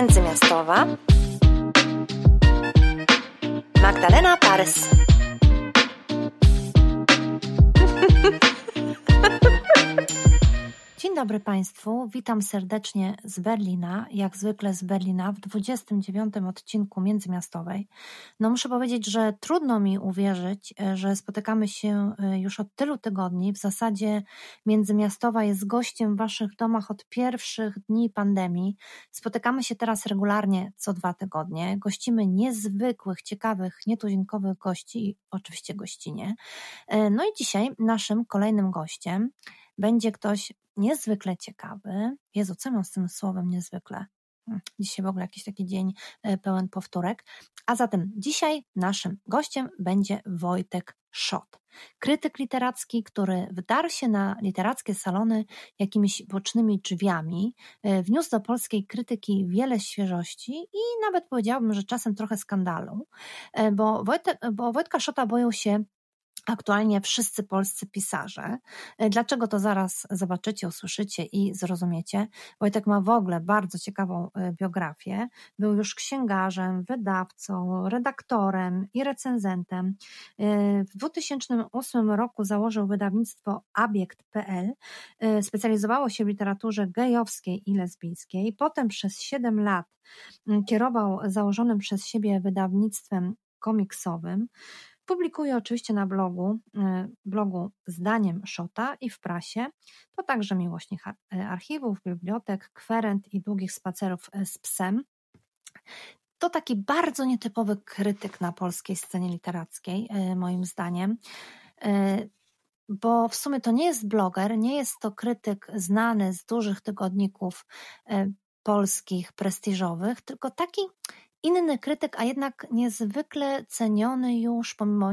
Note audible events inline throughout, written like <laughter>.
międzymiastowa Magdalena Parys. <laughs> Dzień dobry Państwu, witam serdecznie z Berlina, jak zwykle z Berlina w 29 odcinku Międzymiastowej. No muszę powiedzieć, że trudno mi uwierzyć, e, że spotykamy się e, już od tylu tygodni. W zasadzie Międzymiastowa jest gościem w Waszych domach od pierwszych dni pandemii. Spotykamy się teraz regularnie co dwa tygodnie. Gościmy niezwykłych, ciekawych, nietuzinkowych gości i oczywiście gościnie. E, no i dzisiaj naszym kolejnym gościem będzie ktoś niezwykle ciekawy. Jezu, co mam z tym słowem niezwykle? Hmm, dzisiaj w ogóle jakiś taki dzień e, pełen powtórek. A zatem dzisiaj naszym gościem będzie Wojtek Szot. Krytyk literacki, który wdarł się na literackie salony jakimiś bocznymi drzwiami, e, wniósł do polskiej krytyki wiele świeżości i nawet powiedziałabym, że czasem trochę skandalu, e, bo, Wojtek, bo Wojtka Szota boją się aktualnie wszyscy polscy pisarze. E, dlaczego to zaraz zobaczycie, usłyszycie i zrozumiecie? Wojtek ma w ogóle bardzo ciekawą e, biografię. Był już księgarzem, wydawcą, redaktorem i recenzentem. E, w 2008 roku założył wydawnictwo Abiekt.pl. Specjalizowało się w literaturze gejowskiej i lesbijskiej. Potem przez 7 lat kierował założonym przez siebie wydawnictwem komiksowym. Publikuje oczywiście na blogu, e, blogu Zdaniem Szota i w prasie. To także miłośnik e, archiwów, bibliotek, kwerent i długich spacerów e, z psem. To taki bardzo nietypowy krytyk na polskiej scenie literackiej, moim zdaniem bo w sumie to nie jest bloger, nie jest to krytyk znany z dużych tygodników polskich, prestiżowych, tylko taki inny krytyk, a jednak niezwykle ceniony już, pomimo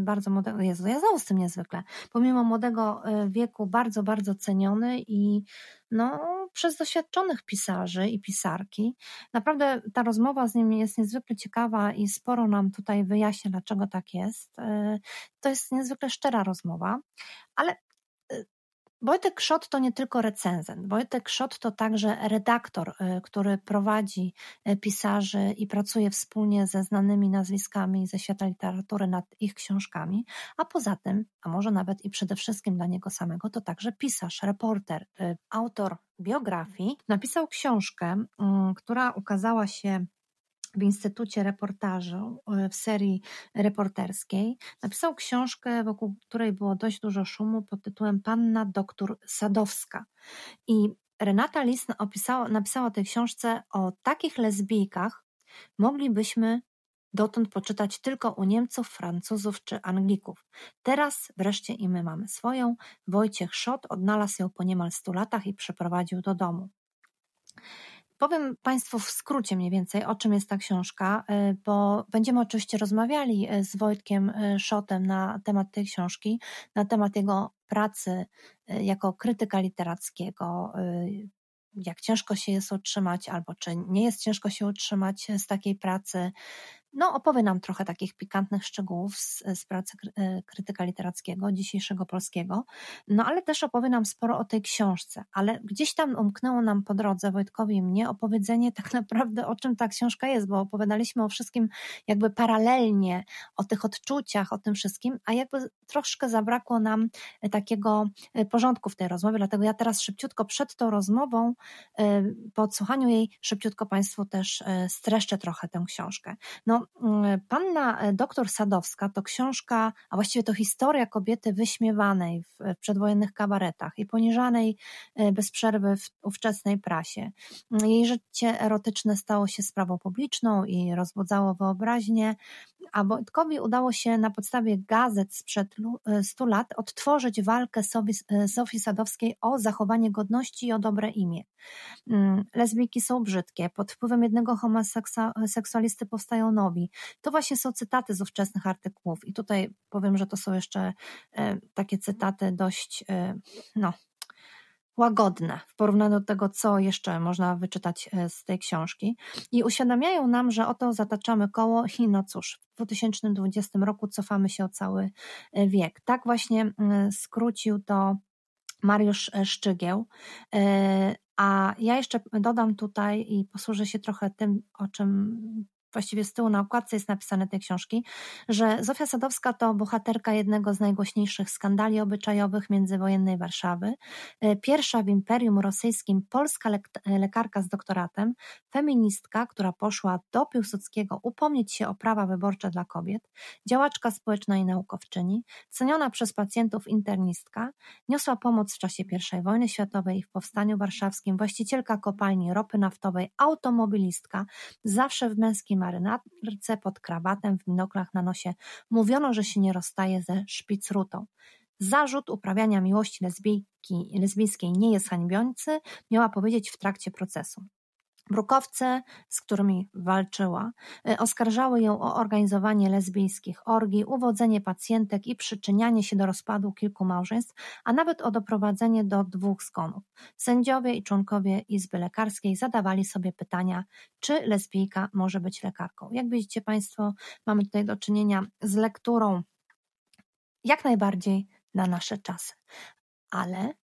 bardzo młodego, Jezu, ja znowu z tym niezwykle, pomimo młodego e, wieku bardzo, bardzo ceniony i no, przez doświadczonych pisarzy i pisarki. Naprawdę ta rozmowa z nim jest niezwykle ciekawa i sporo nam tutaj wyjaśnia, dlaczego tak jest. E, to jest niezwykle szczera rozmowa, ale Wojtek Szot to nie tylko recenzent. Wojtek Szot to także redaktor, y, który prowadzi y, pisarzy i pracuje wspólnie ze znanymi nazwiskami ze świata literatury nad ich książkami. A poza tym, a może nawet i przede wszystkim dla niego samego, to także pisarz, reporter, y, autor biografii. Napisał książkę, która ukazała się w Instytucie Reportażu e, w serii reporterskiej. Napisał książkę, wokół której było dość dużo szumu pod tytułem Panna doktor Sadowska. I Renata Lis opisała, napisała o tej książce o takich lesbijkach, moglibyśmy dotąd poczytać tylko u Niemców, Francuzów czy Anglików. Teraz wreszcie i my mamy swoją. Wojciech Szot odnalazł ją po niemal stu latach i przeprowadził do domu. Powiem Państwu w skrócie mniej więcej, o czym jest ta książka, e, bo będziemy oczywiście rozmawiali e, z Wojtkiem e, Szotem na temat tej książki, na temat jego pracy jako krytyka literackiego, jak ciężko się jest utrzymać, albo czy nie jest ciężko się utrzymać z takiej pracy, no, opowie nam trochę takich pikantnych szczegółów z, z pracy e, krytyka literackiego, dzisiejszego polskiego, no ale też opowie nam sporo o tej książce, ale gdzieś tam umknęło nam po drodze Wojtkowi i mnie opowiedzenie tak <laughs> naprawdę o czym ta książka jest, bo opowiadaliśmy o wszystkim jakby paralelnie, o tych odczuciach, o tym wszystkim, a jakby troszkę zabrakło nam takiego e, porządku w tej rozmowie, dlatego ja teraz szybciutko przed tą rozmową, e, po odsłuchaniu jej, szybciutko Państwu też streszczę trochę tę książkę. No Mm, panna e, doktor Sadowska to książka, a właściwie to historia kobiety wyśmiewanej w, przedwojennych kabaretach i poniżanej e, bez przerwy w ówczesnej prasie. Jej życie erotyczne stało się sprawą publiczną i rozbudzało wyobraźnię, a Wojtkowi udało się na podstawie gazet sprzed e, stu lat odtworzyć walkę Sofii Sadowskiej o zachowanie godności i o dobre imię. Mm, lesbijki są brzydkie, pod wpływem jednego homoseksualisty powstają To właśnie są cytaty z ówczesnych artykułów i tutaj powiem, że to są jeszcze e, takie cytaty dość, e, no, łagodne w porównaniu do tego, co jeszcze można wyczytać e, z tej książki. I uświadamiają nam, że oto zataczamy koło i no cóż, w 2020 roku cofamy się o cały wiek. Tak właśnie skrócił to Mariusz Szczygieł, A ja jeszcze dodam tutaj i posłużę się trochę tym, o czym właściwie z tyłu na okładce jest napisane tej książki, że Zofia Sadowska to bohaterka jednego z najgłośniejszych skandali obyczajowych międzywojennej Warszawy, e, pierwsza w Imperium Rosyjskim polska lekarka z doktoratem, feministka, która poszła do Piłsudskiego upomnieć się o prawa wyborcze dla kobiet, działaczka społeczna i naukowczyni, ceniona przez pacjentów internistka, niosła pomoc w czasie I wojny światowej i w powstaniu warszawskim, właścicielka kopalni ropy naftowej, automobilistka, zawsze w męskim marynarce pod krawatem, w binoklach na nosie. Mówiono, że się nie rozstaje ze szpicrutą. Zarzut uprawiania miłości lesbijki, lesbijskiej nie jest hańbiący, miała powiedzieć w trakcie procesu. Brukowce, z którymi walczyła, y, oskarżały ją o organizowanie lesbijskich orgii, uwodzenie pacjentek i przyczynianie się do rozpadu kilku małżeństw, a nawet o doprowadzenie do dwóch zgonów. Sędziowie i członkowie Izby Lekarskiej zadawali sobie pytania, czy lesbijka może być lekarką. Jak widzicie Państwo, mamy tutaj do czynienia z lekturą jak najbardziej na nasze czasy, ale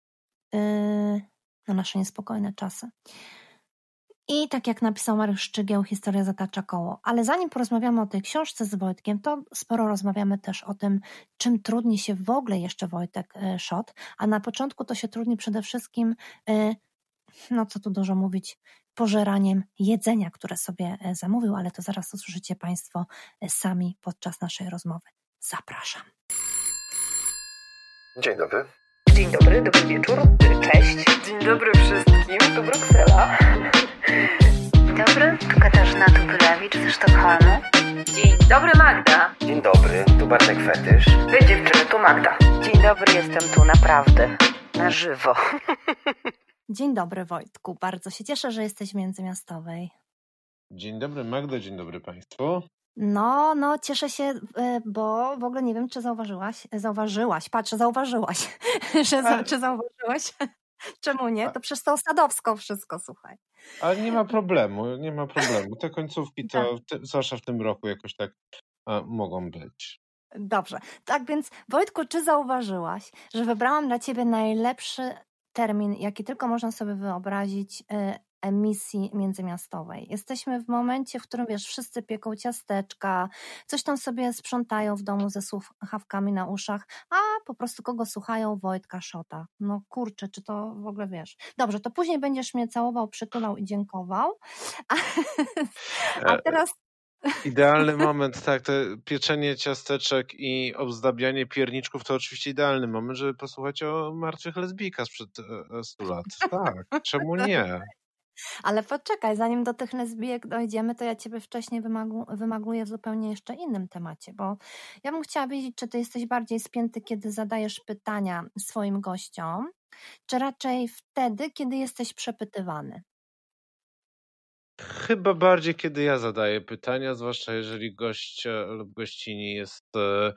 yy, na nasze niespokojne czasy. I tak jak napisał Mariusz Szczygieł, historia zatacza koło. Ale zanim porozmawiamy o tej książce z Wojtkiem, to sporo rozmawiamy też o tym, czym trudni się w ogóle jeszcze Wojtek e, Szot. A na początku to się trudni przede wszystkim, e, no co tu dużo mówić, pożeraniem jedzenia, które sobie e, zamówił, ale to zaraz usłyszycie Państwo sami podczas naszej rozmowy. Zapraszam. Dzień dobry. Dzień dobry, dobry wieczór, cześć. Dzień dobry wszystkim, to Bruksela. Dzień dobry, tu Katarzyna Tupylewicz ze Sztokholmu. Dzień dobry Magda. Dzień dobry, tu Bartek Fetysz. Wy dziewczyny, tu Magda. Dzień dobry, jestem tu naprawdę, na żywo. <laughs> Dzień dobry Wojtku, bardzo się cieszę, że jesteś w Międzymiastowej. Dzień dobry Magda, dzień dobry Państwu. No, no, cieszę się, e, bo w ogóle nie wiem, czy zauważyłaś, zauważyłaś, patrz, zauważyłaś, <laughs> że, czy zauważyłaś, <laughs> czemu nie? To przez tą Sadowską wszystko, słuchaj. Ale nie ma problemu, nie ma problemu. Te końcówki to, te, zwłaszcza w tym roku, jakoś tak a, mogą być. Dobrze, tak więc Wojtku, czy zauważyłaś, że wybrałam dla Ciebie najlepszy termin, jaki tylko można sobie wyobrazić, e, emisji międzymiastowej. Jesteśmy w momencie, w którym wiesz, wszyscy pieką ciasteczka, coś tam sobie sprzątają w domu ze słuchawkami na uszach, a po prostu kogo słuchają? Wojtka Szota. No kurczę, czy to w ogóle wiesz. Dobrze, to później będziesz mnie całował, przytulał i dziękował. A, a e, teraz Idealny moment, tak, to pieczenie ciasteczek i obzdabianie pierniczków to oczywiście idealny moment, żeby posłuchać o martwych lesbijkach sprzed 100 e, lat. Tak, czemu <laughs> nie? Ale poczekaj, zanim do tych lesbijek dojdziemy, to ja Ciebie wcześniej wymagu, wymagluję w zupełnie jeszcze innym temacie, bo ja bym chciała wiedzieć, czy Ty jesteś bardziej spięty, kiedy zadajesz pytania swoim gościom, czy raczej wtedy, kiedy jesteś przepytywany? Chyba bardziej, kiedy ja zadaję pytania, zwłaszcza jeżeli gość e, lub gościni jest e,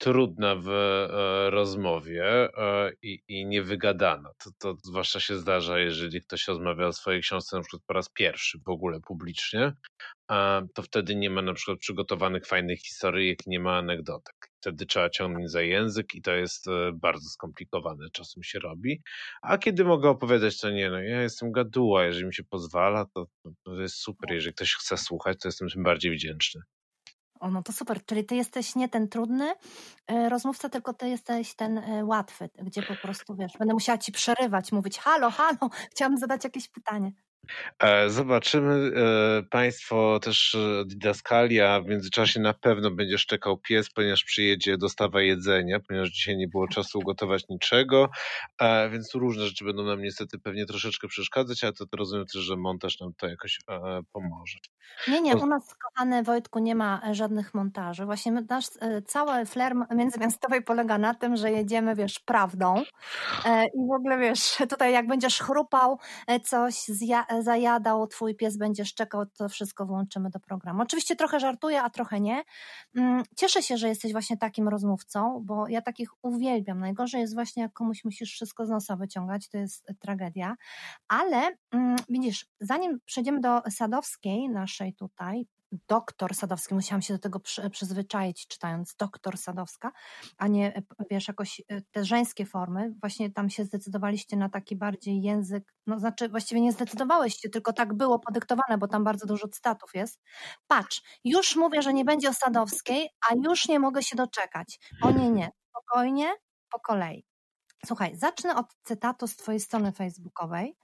trudna w e, rozmowie e, i, i niewygadana. To, to zwłaszcza się zdarza, jeżeli ktoś rozmawia o swojej książce na przykład po raz pierwszy w ogóle publicznie, to wtedy nie ma na przykład przygotowanych fajnych historii, nie ma anegdotek. Wtedy trzeba ciągnąć za język i to jest e, bardzo skomplikowane, czasem się robi. A kiedy mogę opowiadać, to nie, no ja jestem gaduła, jeżeli mi się pozwala, to, to jest super. Jeżeli ktoś chce słuchać, to jestem tym bardziej wdzięczny. O, no to super, czyli ty jesteś nie ten trudny e, rozmówca, tylko ty jesteś ten e, łatwy, gdzie po prostu, wiesz, będę musiała ci przerywać, mówić halo, halo, <laughs> chciałam zadać jakieś pytanie. E, zobaczymy Państwo też didaskalia. W międzyczasie na pewno będzie szczekał pies, ponieważ przyjedzie dostawa jedzenia, ponieważ dzisiaj nie było czasu ugotować niczego, więc różne rzeczy będą nam niestety pewnie troszeczkę przeszkadzać, ale to, rozumiem też, że montaż nam to jakoś pomoże. Nie, nie, u nas, kochany Wojtku, nie ma żadnych montaży. Właśnie nasz e, cały flair międzymiastowej polega na tym, że jedziemy, wiesz, prawdą e, i w ogóle, wiesz, tutaj jak będziesz chrupał, e, coś zajadał, twój pies będzie szczekał, to wszystko włączymy do programu. Oczywiście trochę żartuję, a trochę nie. Mm, cieszę się, że jesteś właśnie takim rozmówcą, bo ja takich uwielbiam. Najgorzej jest właśnie, jak komuś musisz wszystko z nosa wyciągać, to jest tragedia. Ale mm, widzisz, zanim przejdziemy do Sadowskiej, naszej tutaj, doktor Sadowski, musiałam się do tego przy, przyzwyczaić, czytając doktor Sadowska, a nie, e, wiesz, jakoś e, te żeńskie formy. Właśnie tam się zdecydowaliście na taki bardziej język, no znaczy właściwie nie zdecydowałeś się, tylko tak było podyktowane, bo tam bardzo dużo cytatów jest. Patrz, już mówię, że nie będzie o Sadowskiej, a już nie mogę się doczekać. O nie, nie, spokojnie, po kolei. Słuchaj, zacznę od cytatu z twojej strony facebookowej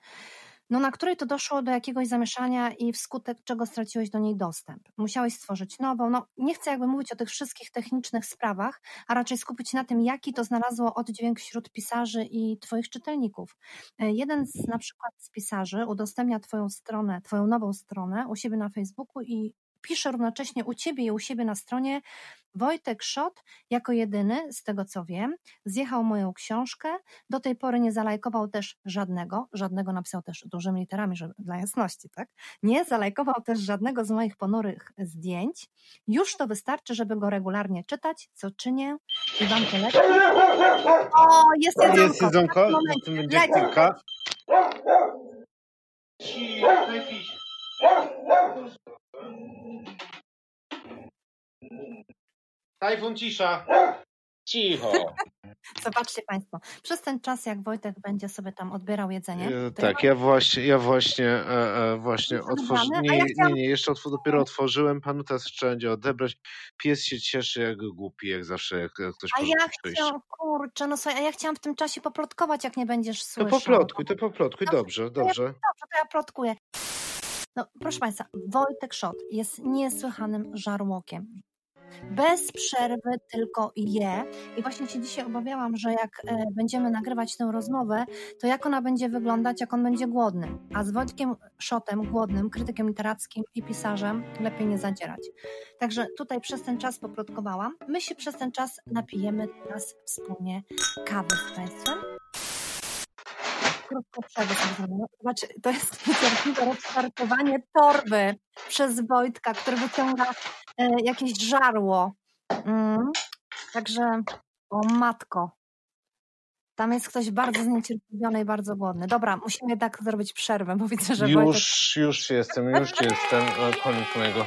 no na której to doszło do jakiegoś zamieszania i wskutek czego straciłeś do niej dostęp. Musiałeś stworzyć nową. No, nie chcę jakby mówić o tych wszystkich technicznych sprawach, a raczej skupić się na tym, jaki to znalazło oddźwięk wśród pisarzy i Twoich czytelników. E, jeden z na przykład z pisarzy udostępnia Twoją stronę, Twoją nową stronę u siebie na Facebooku i pisze równocześnie u Ciebie i u siebie na stronie Wojtek Szot jako jedyny, z tego co wiem, zjechał moją książkę. Do tej pory nie zalajkował też żadnego, żadnego napisał też dużymi literami, żeby, dla jasności, tak? Nie zalajkował też żadnego z moich ponurych zdjęć. Już to wystarczy, żeby go regularnie czytać, co czynię i Wam polecam. O, jest jedzonko. Jest jedzonko, na tym będzie kilka. Tajfun cisza. Cicho. <laughs> Zobaczcie Państwo, przez ten czas, jak Wojtek będzie sobie tam odbierał jedzenie. E, tak, ja właśnie, ja właśnie, e, e, właśnie otworzyłem. Nie, nie, nie, jeszcze otw dopiero otworzyłem. Panu teraz jeszcze będzie odebrać. Pies się cieszy jak głupi, jak zawsze, jak ktoś A ja chciałam, kurczę, no słuchaj, a ja chciałam w tym czasie poplotkować, jak nie będziesz słyszał. To poplotkuj, to poplotkuj, dobrze, dobrze. dobrze, to ja plotkuję. No, proszę Państwa, Wojtek Szot jest niesłychanym żarłokiem bez przerwy tylko je. I właśnie się dzisiaj obawiałam, że jak e, będziemy nagrywać tę rozmowę, to jak ona będzie wyglądać, jak on będzie głodny. A z Wojtkiem Szotem, głodnym, krytykiem literackim i pisarzem, lepiej nie zadzierać. Także tutaj przez ten czas poplotkowałam. My się przez ten czas napijemy teraz wspólnie kawy z Państwem krótką przerwę Zobaczcie, to jest <laughs> niecierpliwe rozstartowanie torby przez Wojtka, który wyciąga jakieś żarło. Mm. Także, o matko, tam jest ktoś bardzo zniecierpliwiony i bardzo głodny. Dobra, musimy jednak zrobić przerwę, bo widzę, że Już, Wojtek... już jestem, już jestem. Koniec mojego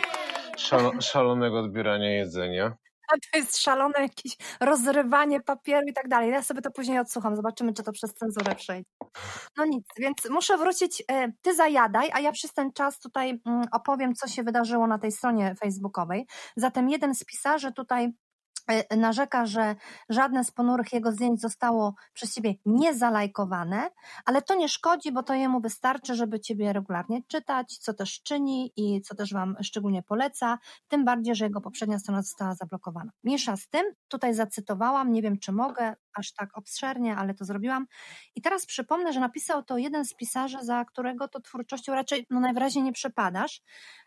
szalo, szalonego odbierania jedzenia <laughs> to jest szalone jakieś rozrywanie papieru i tak dalej. Ja sobie to później odsłucham, zobaczymy, czy to przez cenzurę przejdzie. No nic, więc muszę wrócić. E, ty zajadaj, a ja przez ten czas tutaj mm, opowiem, co się wydarzyło na tej stronie facebookowej. Zatem jeden z pisarzy tutaj narzeka, że żadne z ponurych jego zdjęć zostało przez ciebie nie zalajkowane, ale to nie szkodzi, bo to jemu wystarczy, żeby ciebie regularnie czytać, co też czyni i co też wam szczególnie poleca, tym bardziej, że jego poprzednia strona została zablokowana. Mniejsza z tym, tutaj zacytowałam, nie wiem czy mogę, aż tak obszernie, ale to zrobiłam. I teraz przypomnę, że napisał to jeden z pisarzy, za którego to twórczością raczej no, najwyraźniej nie przepadasz,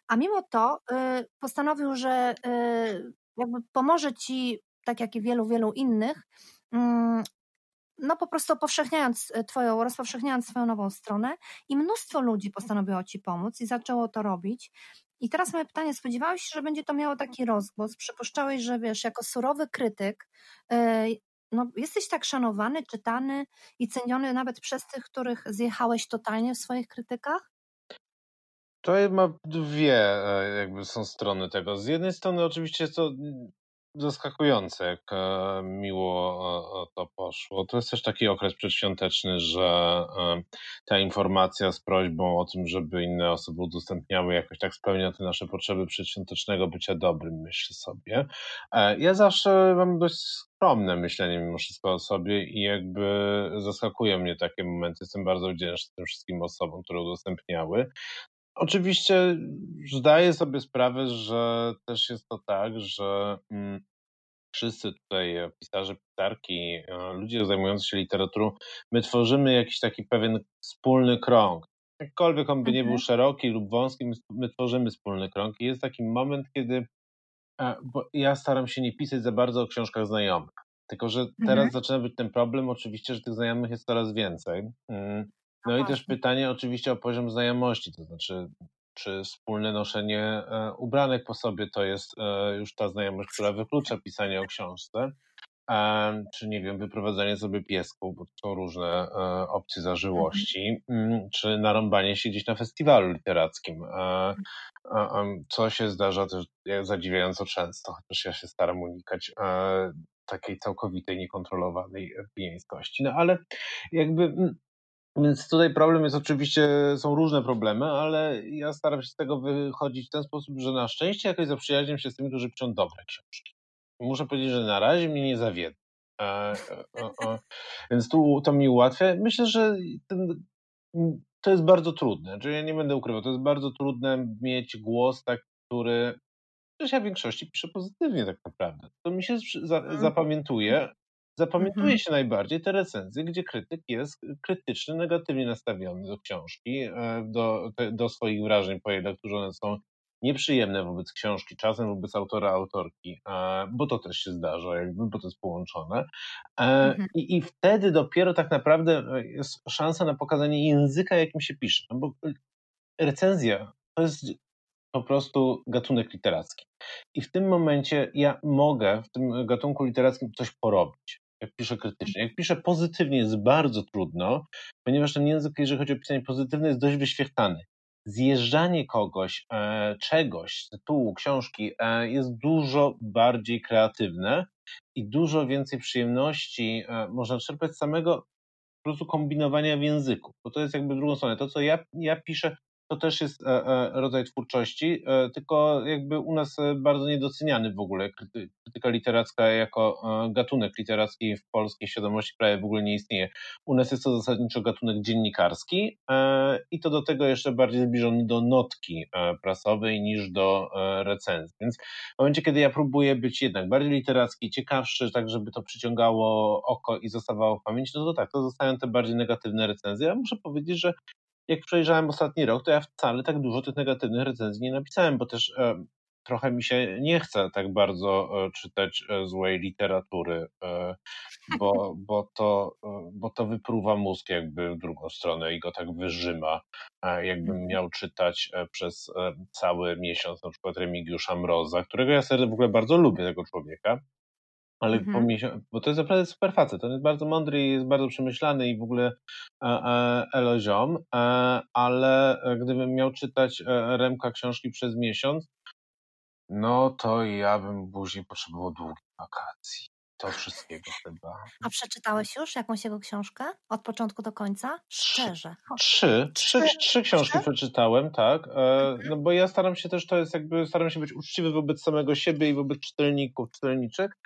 a mimo to y, postanowił, że y, jakby pomoże ci, tak jak i wielu, wielu innych, mm, no po prostu upowszechniając e, twoją, rozpowszechniając swoją nową stronę i mnóstwo ludzi postanowiło ci pomóc i zaczęło to robić. I teraz moje pytanie, spodziewałeś się, że będzie to miało taki rozgłos? Przypuszczałeś, że wiesz, jako surowy krytyk, e, no, jesteś tak szanowany, czytany i ceniony nawet przez tych, których zjechałeś totalnie w swoich krytykach? To ma dwie e, jakby są strony tego. Z jednej strony oczywiście jest to zaskakujące, jak e, miło to poszło. To jest też taki okres przedświąteczny, że e, ta informacja z prośbą o tym, żeby inne osoby udostępniały, jakoś tak spełnia te nasze potrzeby przedświątecznego bycia dobrym, myślę sobie. Ja zawsze mam dość skromne myślenie mimo wszystko o sobie i jakby zaskakują mnie takie momenty. Jestem bardzo wdzięczny tym wszystkim osobom, które udostępniały. Oczywiście zdaję sobie sprawę, że też jest to tak, że mm, wszyscy tutaj pisarze, pisarki, e, ludzie zajmujący się literaturą, my tworzymy jakiś taki pewien wspólny krąg. Jakkolwiek on by nie był mhm. szeroki lub wąski, my, my tworzymy wspólny krąg i jest taki moment, kiedy e, bo ja staram się nie pisać za bardzo o książkach znajomych. Tylko, że teraz mhm. zaczyna być ten problem, oczywiście, że tych znajomych jest coraz więcej. No i też pytanie oczywiście o poziom znajomości, to znaczy, czy wspólne noszenie e, ubranek po sobie to jest e, już ta znajomość, która wyklucza pisanie o książce. czy nie wiem, wyprowadzanie sobie piesków, bo to są różne e, opcje zażyłości, mm, czy narąbanie się gdzieś na festiwalu literackim, co się zdarza też zadziwiająco często, chociaż ja się staram unikać takiej całkowitej, niekontrolowanej pijeńskości. No ale jakby mm, więc tutaj problem jest oczywiście, są różne problemy, ale ja staram się z tego wychodzić w ten sposób, że na szczęście jakoś zaprzyjaźniam się z tymi, którzy piszą dobre książki. Muszę powiedzieć, że na razie mnie nie zawiedł. E, e, e, więc tu to mi ułatwia. Myślę, że ten, to jest bardzo trudne. Czyli znaczy, ja nie będę ukrywał, to jest bardzo trudne mieć głos tak, który Przecież ja w większości piszę pozytywnie tak naprawdę. To mi się mhm. zapamiętuje, Zapamiętuje mhm. się najbardziej te recenzje, gdzie krytyk jest krytyczny, negatywnie nastawiony do książki, e, do, do swoich wrażeń po jej lekturze. One są nieprzyjemne wobec książki, czasem wobec autora, autorki, e, bo to też się zdarza, jakby, bo to jest połączone. E, mhm. I, I wtedy dopiero tak naprawdę jest szansa na pokazanie języka, jakim się pisze. No bo recenzja to jest po prostu gatunek literacki. I w tym momencie ja mogę w tym gatunku literackim coś porobić jak piszę krytycznie. Jak piszę pozytywnie jest bardzo trudno, ponieważ ten język, jeżeli chodzi o pisanie pozytywne, jest dość wyświechtany. Zjeżdżanie kogoś, e, czegoś, tytułu, książki e, jest dużo bardziej kreatywne i dużo więcej przyjemności e, można czerpać z samego po prostu kombinowania w języku, bo to jest jakby drugą stronę. To, co ja, ja piszę, to też jest e, e, rodzaj twórczości, e, tylko jakby u nas bardzo niedoceniany w ogóle. Krytyka literacka jako gatunek literacki w polskiej świadomości prawie w ogóle nie istnieje. U nas jest to zasadniczo gatunek dziennikarski i to do tego jeszcze bardziej zbliżony do notki prasowej niż do recenzji. Więc w momencie, kiedy ja próbuję być jednak bardziej literacki, ciekawszy, tak żeby to przyciągało oko i zostawało w pamięci, no to tak, to zostają te bardziej negatywne recenzje. Ja muszę powiedzieć, że jak przejrzałem ostatni rok, to ja wcale tak dużo tych negatywnych recenzji nie napisałem, bo też trochę mi się nie chce tak bardzo e, czytać e, złej literatury, e, bo, <laughs> bo, to, bo to wypruwa mózg jakby w drugą stronę i go tak wyżyma. Jakbym mhm. miał czytać przez cały miesiąc na przykład Remigiusza Mroza, którego ja w ogóle bardzo lubię, tego człowieka ale mhm. bo to jest naprawdę super facet, on jest bardzo mądry i jest bardzo przemyślany i w ogóle e, e, eloziom, e, ale gdybym miał czytać e, Remka książki przez miesiąc, no to ja bym później potrzebował długich wakacji. To wszystkiego chyba. A przeczytałeś już jakąś jego książkę? Od początku do końca? Szczerze. Trzy. Trzy, trzy, trzy książki trzy? przeczytałem, tak. E, mhm. No bo ja staram się też, to jest jakby, staram się być uczciwy wobec samego siebie i wobec czytelników, czytelniczek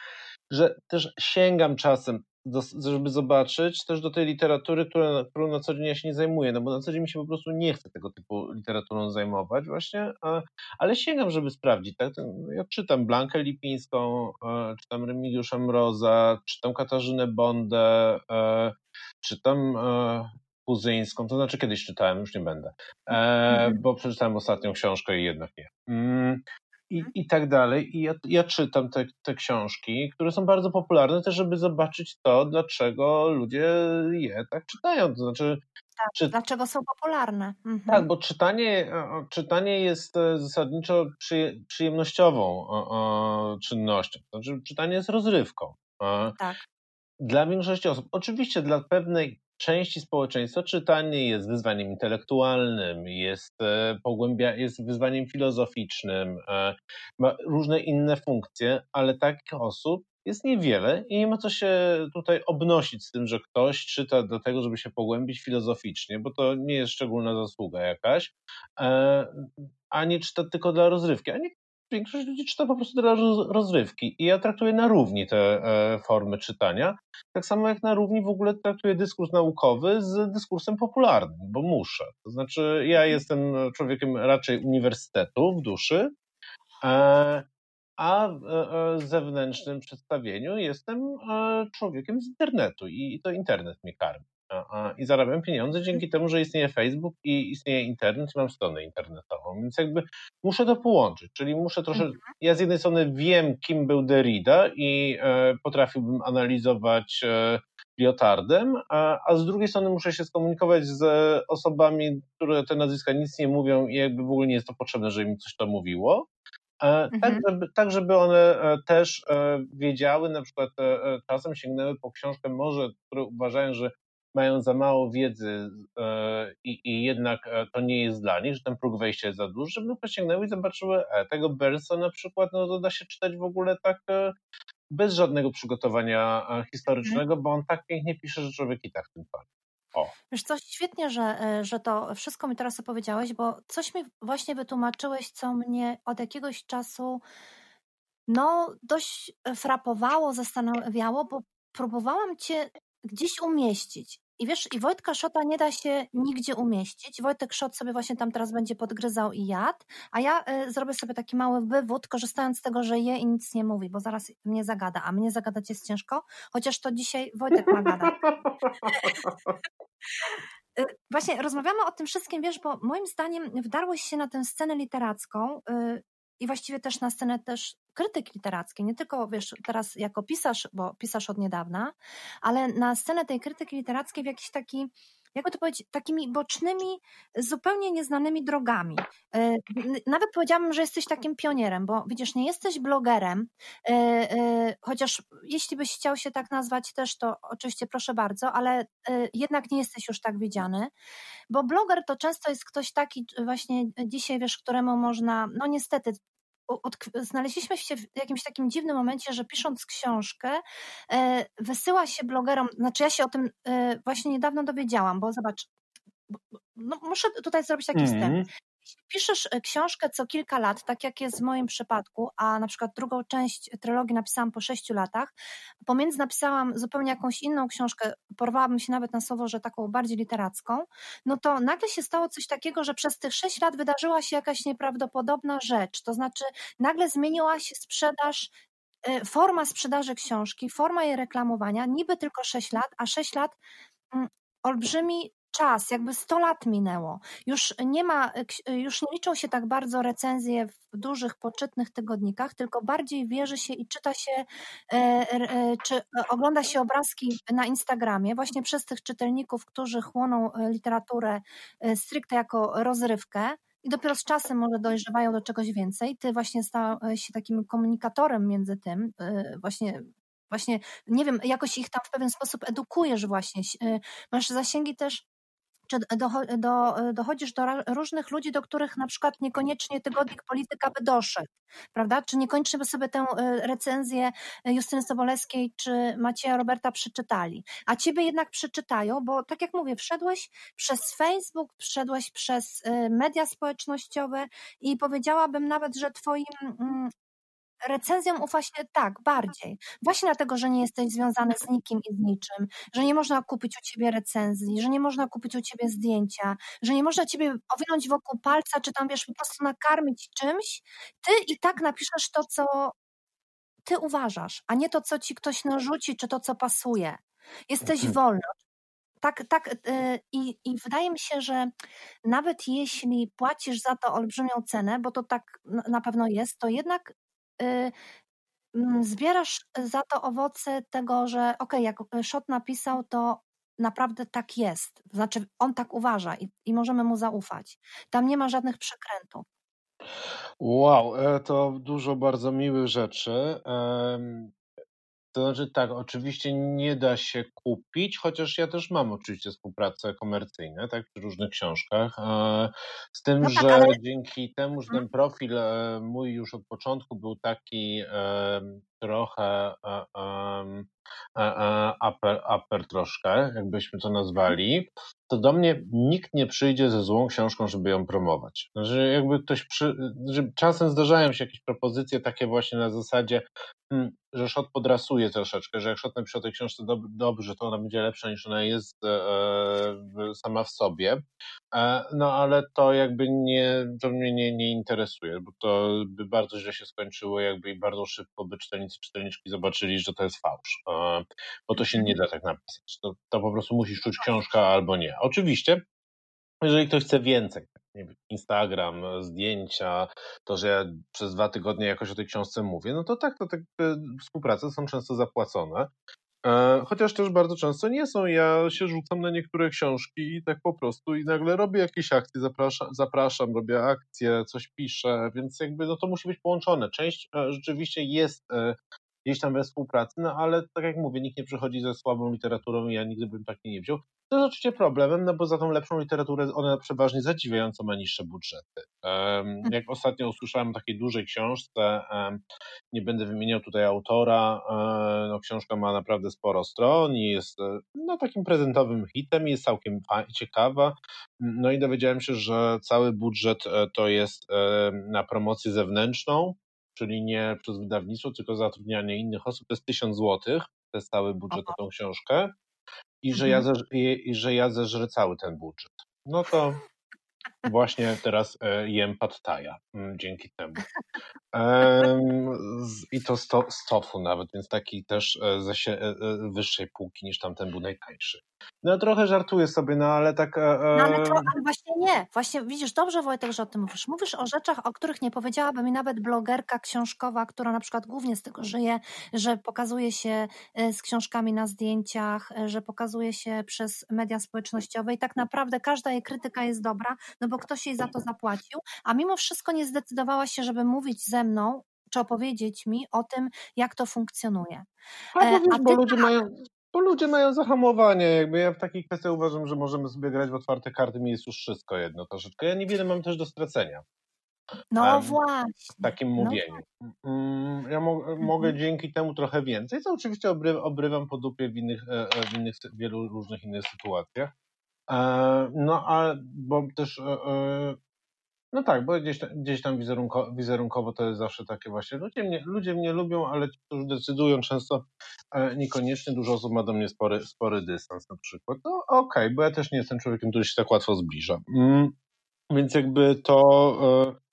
że też sięgam czasem, do, żeby zobaczyć też do tej literatury, która, którą na co dzień ja się nie zajmuję, no bo na co dzień mi się po prostu nie chce tego typu literaturą zajmować właśnie, a, ale sięgam, żeby sprawdzić. Tak? Ja czytam Blankę Lipińską, e, czytam Remigiusza Mroza, czytam Katarzynę Bondę, e, czytam e, Kuzyńską, to znaczy kiedyś czytałem, już nie będę, mhm. bo przeczytałem ostatnią książkę i jednak nie. I, mhm. i tak dalej. I ja, ja czytam te, te książki, które są bardzo popularne, też żeby zobaczyć to, dlaczego ludzie je tak czytają. To znaczy, tak, czy... Dlaczego są popularne? Mhm. Tak, bo czytanie, czytanie jest e, zasadniczo przy, przyjemnościową czynnością. To znaczy, czytanie jest rozrywką. Tak. Dla większości osób. Oczywiście dla pewnej części społeczeństwa czytanie jest wyzwaniem intelektualnym, jest, e, pogłębia, jest wyzwaniem filozoficznym, e, ma różne inne funkcje, ale takich osób jest niewiele i nie ma co się tutaj obnosić z tym, że ktoś czyta do tego, żeby się pogłębić filozoficznie, bo to nie jest szczególna zasługa jakaś, e, a nie czyta tylko dla rozrywki. A nie większość ludzi czyta po prostu dla rozrywki i ja traktuję na równi te e, formy czytania, tak samo jak na równi w ogóle traktuję dyskurs naukowy z dyskursem popularnym, bo muszę. To znaczy ja mhm. jestem człowiekiem raczej uniwersytetu w duszy, e, a w e, zewnętrznym przedstawieniu jestem człowiekiem z internetu i to internet mnie karmi i zarabiam pieniądze dzięki temu, że istnieje Facebook i istnieje internet i mam stronę internetową. Więc jakby muszę to połączyć, czyli muszę troszkę. Mhm. Ja z jednej strony wiem, kim był Derrida i e, potrafiłbym analizować e, Liotardem, a, a z drugiej strony muszę się skomunikować z osobami, które te nazwiska nic nie mówią i jakby w ogóle nie jest to potrzebne, żeby mi coś to mówiło. Tak, mhm. żeby, tak, żeby one też wiedziały, na przykład czasem sięgnęły po książkę może, które uważają, że mają za mało wiedzy e, i, i, jednak e, to nie jest dla nich, że ten próg wejścia jest za duży, żeby posięgnęły i zobaczyły, e, tego Bersa na przykład, no to da się czytać w ogóle tak bez żadnego przygotowania historycznego, mm. bo on tak pięknie pisze, że człowiek i tak tym pali. O. Wiesz coś, świetnie, że, że to wszystko mi teraz opowiedziałeś, bo coś mi właśnie wytłumaczyłeś, co mnie od jakiegoś czasu no dość frapowało, zastanawiało, bo próbowałam cię gdzieś umieścić. I wiesz, i Wojtka Szota nie da się nigdzie umieścić. Wojtek Szot sobie właśnie tam teraz będzie podgryzał i jadł, a ja y, zrobię sobie taki mały wywód, korzystając z tego, że je i nic nie mówi, bo zaraz mnie zagada, a mnie zagadać jest ciężko, chociaż to dzisiaj Wojtek ma gadać. Y, właśnie rozmawiamy o tym wszystkim, wiesz, bo moim zdaniem wdarłeś się na tę scenę literacką y, i właściwie też na scenę też krytyki literackiej, nie tylko wiesz, teraz jako pisarz, bo pisarz od niedawna, ale na scenę tej krytyki literackiej w jakiś taki jakby to powiedzieć, takimi bocznymi, zupełnie nieznanymi drogami. E, nawet powiedziałabym, że jesteś takim pionierem, bo widzisz, nie jesteś blogerem, e, e, chociaż jeśli byś chciał się tak nazwać też, to oczywiście proszę bardzo, ale jednak nie jesteś już tak widziany, bo bloger to często jest ktoś taki właśnie dzisiaj, wiesz, któremu można, no niestety, od, znaleźliśmy się w jakimś takim dziwnym momencie, że pisząc książkę, e, wysyła się blogerom, znaczy ja się o tym e, właśnie niedawno dowiedziałam, bo zobacz, no muszę tutaj zrobić taki mm. wstęp. Jeśli piszesz e, książkę co kilka lat, tak jak jest w moim przypadku, a na przykład drugą część trylogii napisałam po sześciu latach, pomiędzy napisałam zupełnie jakąś inną książkę, porwałabym się nawet na słowo, że taką bardziej literacką, no to nagle się stało coś takiego, że przez tych sześć lat wydarzyła się jakaś nieprawdopodobna rzecz, to znaczy nagle zmieniła się sprzedaż e, forma sprzedaży książki, forma jej reklamowania, niby tylko 6 lat, a 6 lat mm, olbrzymi czas, jakby 100 lat minęło. Już nie ma, już nie liczą się tak bardzo recenzje w dużych, poczytnych tygodnikach, tylko bardziej wierzy się i czyta się, e, e, czy ogląda się obrazki na Instagramie, właśnie przez tych czytelników, którzy chłoną e, literaturę stricte jako rozrywkę. I dopiero z czasem może dojrzewają do czegoś więcej. Ty właśnie stałeś się takim komunikatorem między tym, właśnie właśnie, nie wiem, jakoś ich tam w pewien sposób edukujesz właśnie. Masz zasięgi też czy do, dochodzisz do różnych ludzi, do których na przykład niekoniecznie tygodnik polityka by doszedł, prawda? Czy niekoniecznie by sobie tę e, recenzję Justyny Sobolewskiej czy Macieja Roberta przeczytali, a ciebie jednak przeczytają, bo tak jak mówię, wszedłeś przez Facebook, wszedłeś przez e, media społecznościowe i powiedziałabym nawet, że twoim mm, recenzjom ufa się tak, bardziej. Właśnie dlatego, że nie jesteś związany z nikim i z niczym, że nie można kupić u ciebie recenzji, że nie można kupić u ciebie zdjęcia, że nie można ciebie owinąć wokół palca, czy tam wiesz, po prostu nakarmić czymś. Ty i tak napiszesz to, co ty uważasz, a nie to, co ci ktoś narzuci, czy to, co pasuje. Jesteś mhm. wolny. Tak, tak. Yy, i, I wydaje mi się, że nawet jeśli płacisz za to olbrzymią cenę, bo to tak na pewno jest, to jednak zbierasz za to owoce tego, że okej, okay, jak Szot napisał, to naprawdę tak jest. Znaczy, on tak uważa i, i możemy mu zaufać. Tam nie ma żadnych przekrętów. Wow, e, to dużo bardzo miłych rzeczy. To znaczy tak, oczywiście nie da się kupić, chociaż ja też mam oczywiście współpracę komercyjne, tak, przy różnych książkach. E, z tym, no tak, że ale... dzięki temu, że ten mhm. profil e, mój już od początku był taki trochę upper, troszkę, jakbyśmy to nazwali, to do mnie nikt nie przyjdzie ze złą książką, żeby ją promować. Że jakby ktoś przy, że czasem zdarzają się jakieś propozycje takie właśnie na zasadzie, że szot podrasuje troszeczkę, że jak szot napisze o tej książce dob dobrze, to ona będzie lepsza niż ona jest e, e, sama w sobie. E, no ale to jakby nie, to mnie nie, nie interesuje, bo to by bardzo źle się skończyło, jakby i bardzo szybko by czytelnicy, czytelniczki zobaczyli, że to jest fałsz. E, bo to się nie da tak napisać. To, to po prostu musisz czuć książka albo nie. Oczywiście, jeżeli ktoś chce więcej, Instagram, zdjęcia, to, że ja przez dwa tygodnie jakoś o tej książce mówię, no to tak, to te współprace są często zapłacone. E, chociaż też bardzo często nie są. Ja się rzucam na niektóre książki i tak po prostu i nagle robię jakieś akcje, zapraszam, zapraszam robię akcje, coś piszę, więc jakby no to musi być połączone. Część e, rzeczywiście jest e, gdzieś tam we współpracy, no ale tak jak mówię, nikt nie przychodzi ze słabą literaturą i ja nigdy bym takiej nie wziął. To jest oczywiście problemem, no bo za tą lepszą literaturę one przeważnie zadziwiająco ma niższe budżety. Jak ostatnio usłyszałem o takiej dużej książce, nie będę wymieniał tutaj autora, e, no książka ma naprawdę sporo stron i jest e, no, takim prezentowym hitem, jest całkiem ciekawa. No i dowiedziałem się, że cały budżet e, to jest na promocję zewnętrzną, czyli nie przez wydawnictwo, tylko zatrudnianie innych osób, to jest 1000 złotych, to jest cały budżet na tą książkę i że, ja mhm. i, i, że ja zeżrę cały ten budżet. No to właśnie teraz e, jem pad mm, dzięki temu. I to sto, z tofu nawet, więc taki też e, ze e, wyższej półki niż tamten był najtańszy. No trochę żartuję sobie, no ale tak... No ale, to, ale właśnie nie. Właśnie widzisz, dobrze Wojtek, że o tym mówisz. Mówisz o rzeczach, o których nie powiedziałaby mi nawet blogerka książkowa, która na przykład głównie z tego żyje, że pokazuje się z książkami na zdjęciach, że pokazuje się przez media społecznościowe i tak naprawdę każda jej krytyka jest dobra, no bo ktoś jej za to zapłacił, a mimo wszystko nie zdecydowała się, żeby mówić ze mną czy opowiedzieć mi o tym, jak to funkcjonuje. A, e, a bo, ludzie mają, bo ludzie mają zahamowanie. Jakby ja w takich kwestiach uważam, że możemy sobie grać w otwarte karty, mi jest już wszystko jedno troszeczkę. Ja niewiele mam też do stracenia. No um, właśnie. W takim mówieniu. No. Ja mo mhm. mogę dzięki temu trochę więcej, co oczywiście obry obrywam po dupie w innych, e, w innych, wielu różnych innych sytuacjach. No, a bo też no tak, bo gdzieś, gdzieś tam wizerunko, wizerunkowo to jest zawsze takie właśnie, ludzie mnie, ludzie mnie lubią, ale ci, którzy decydują często e, niekoniecznie, dużo osób ma do mnie spory, spory dystans na przykład. No okej, okay, bo ja też nie jestem człowiekiem, który się tak łatwo zbliża. Mm, więc jakby to e,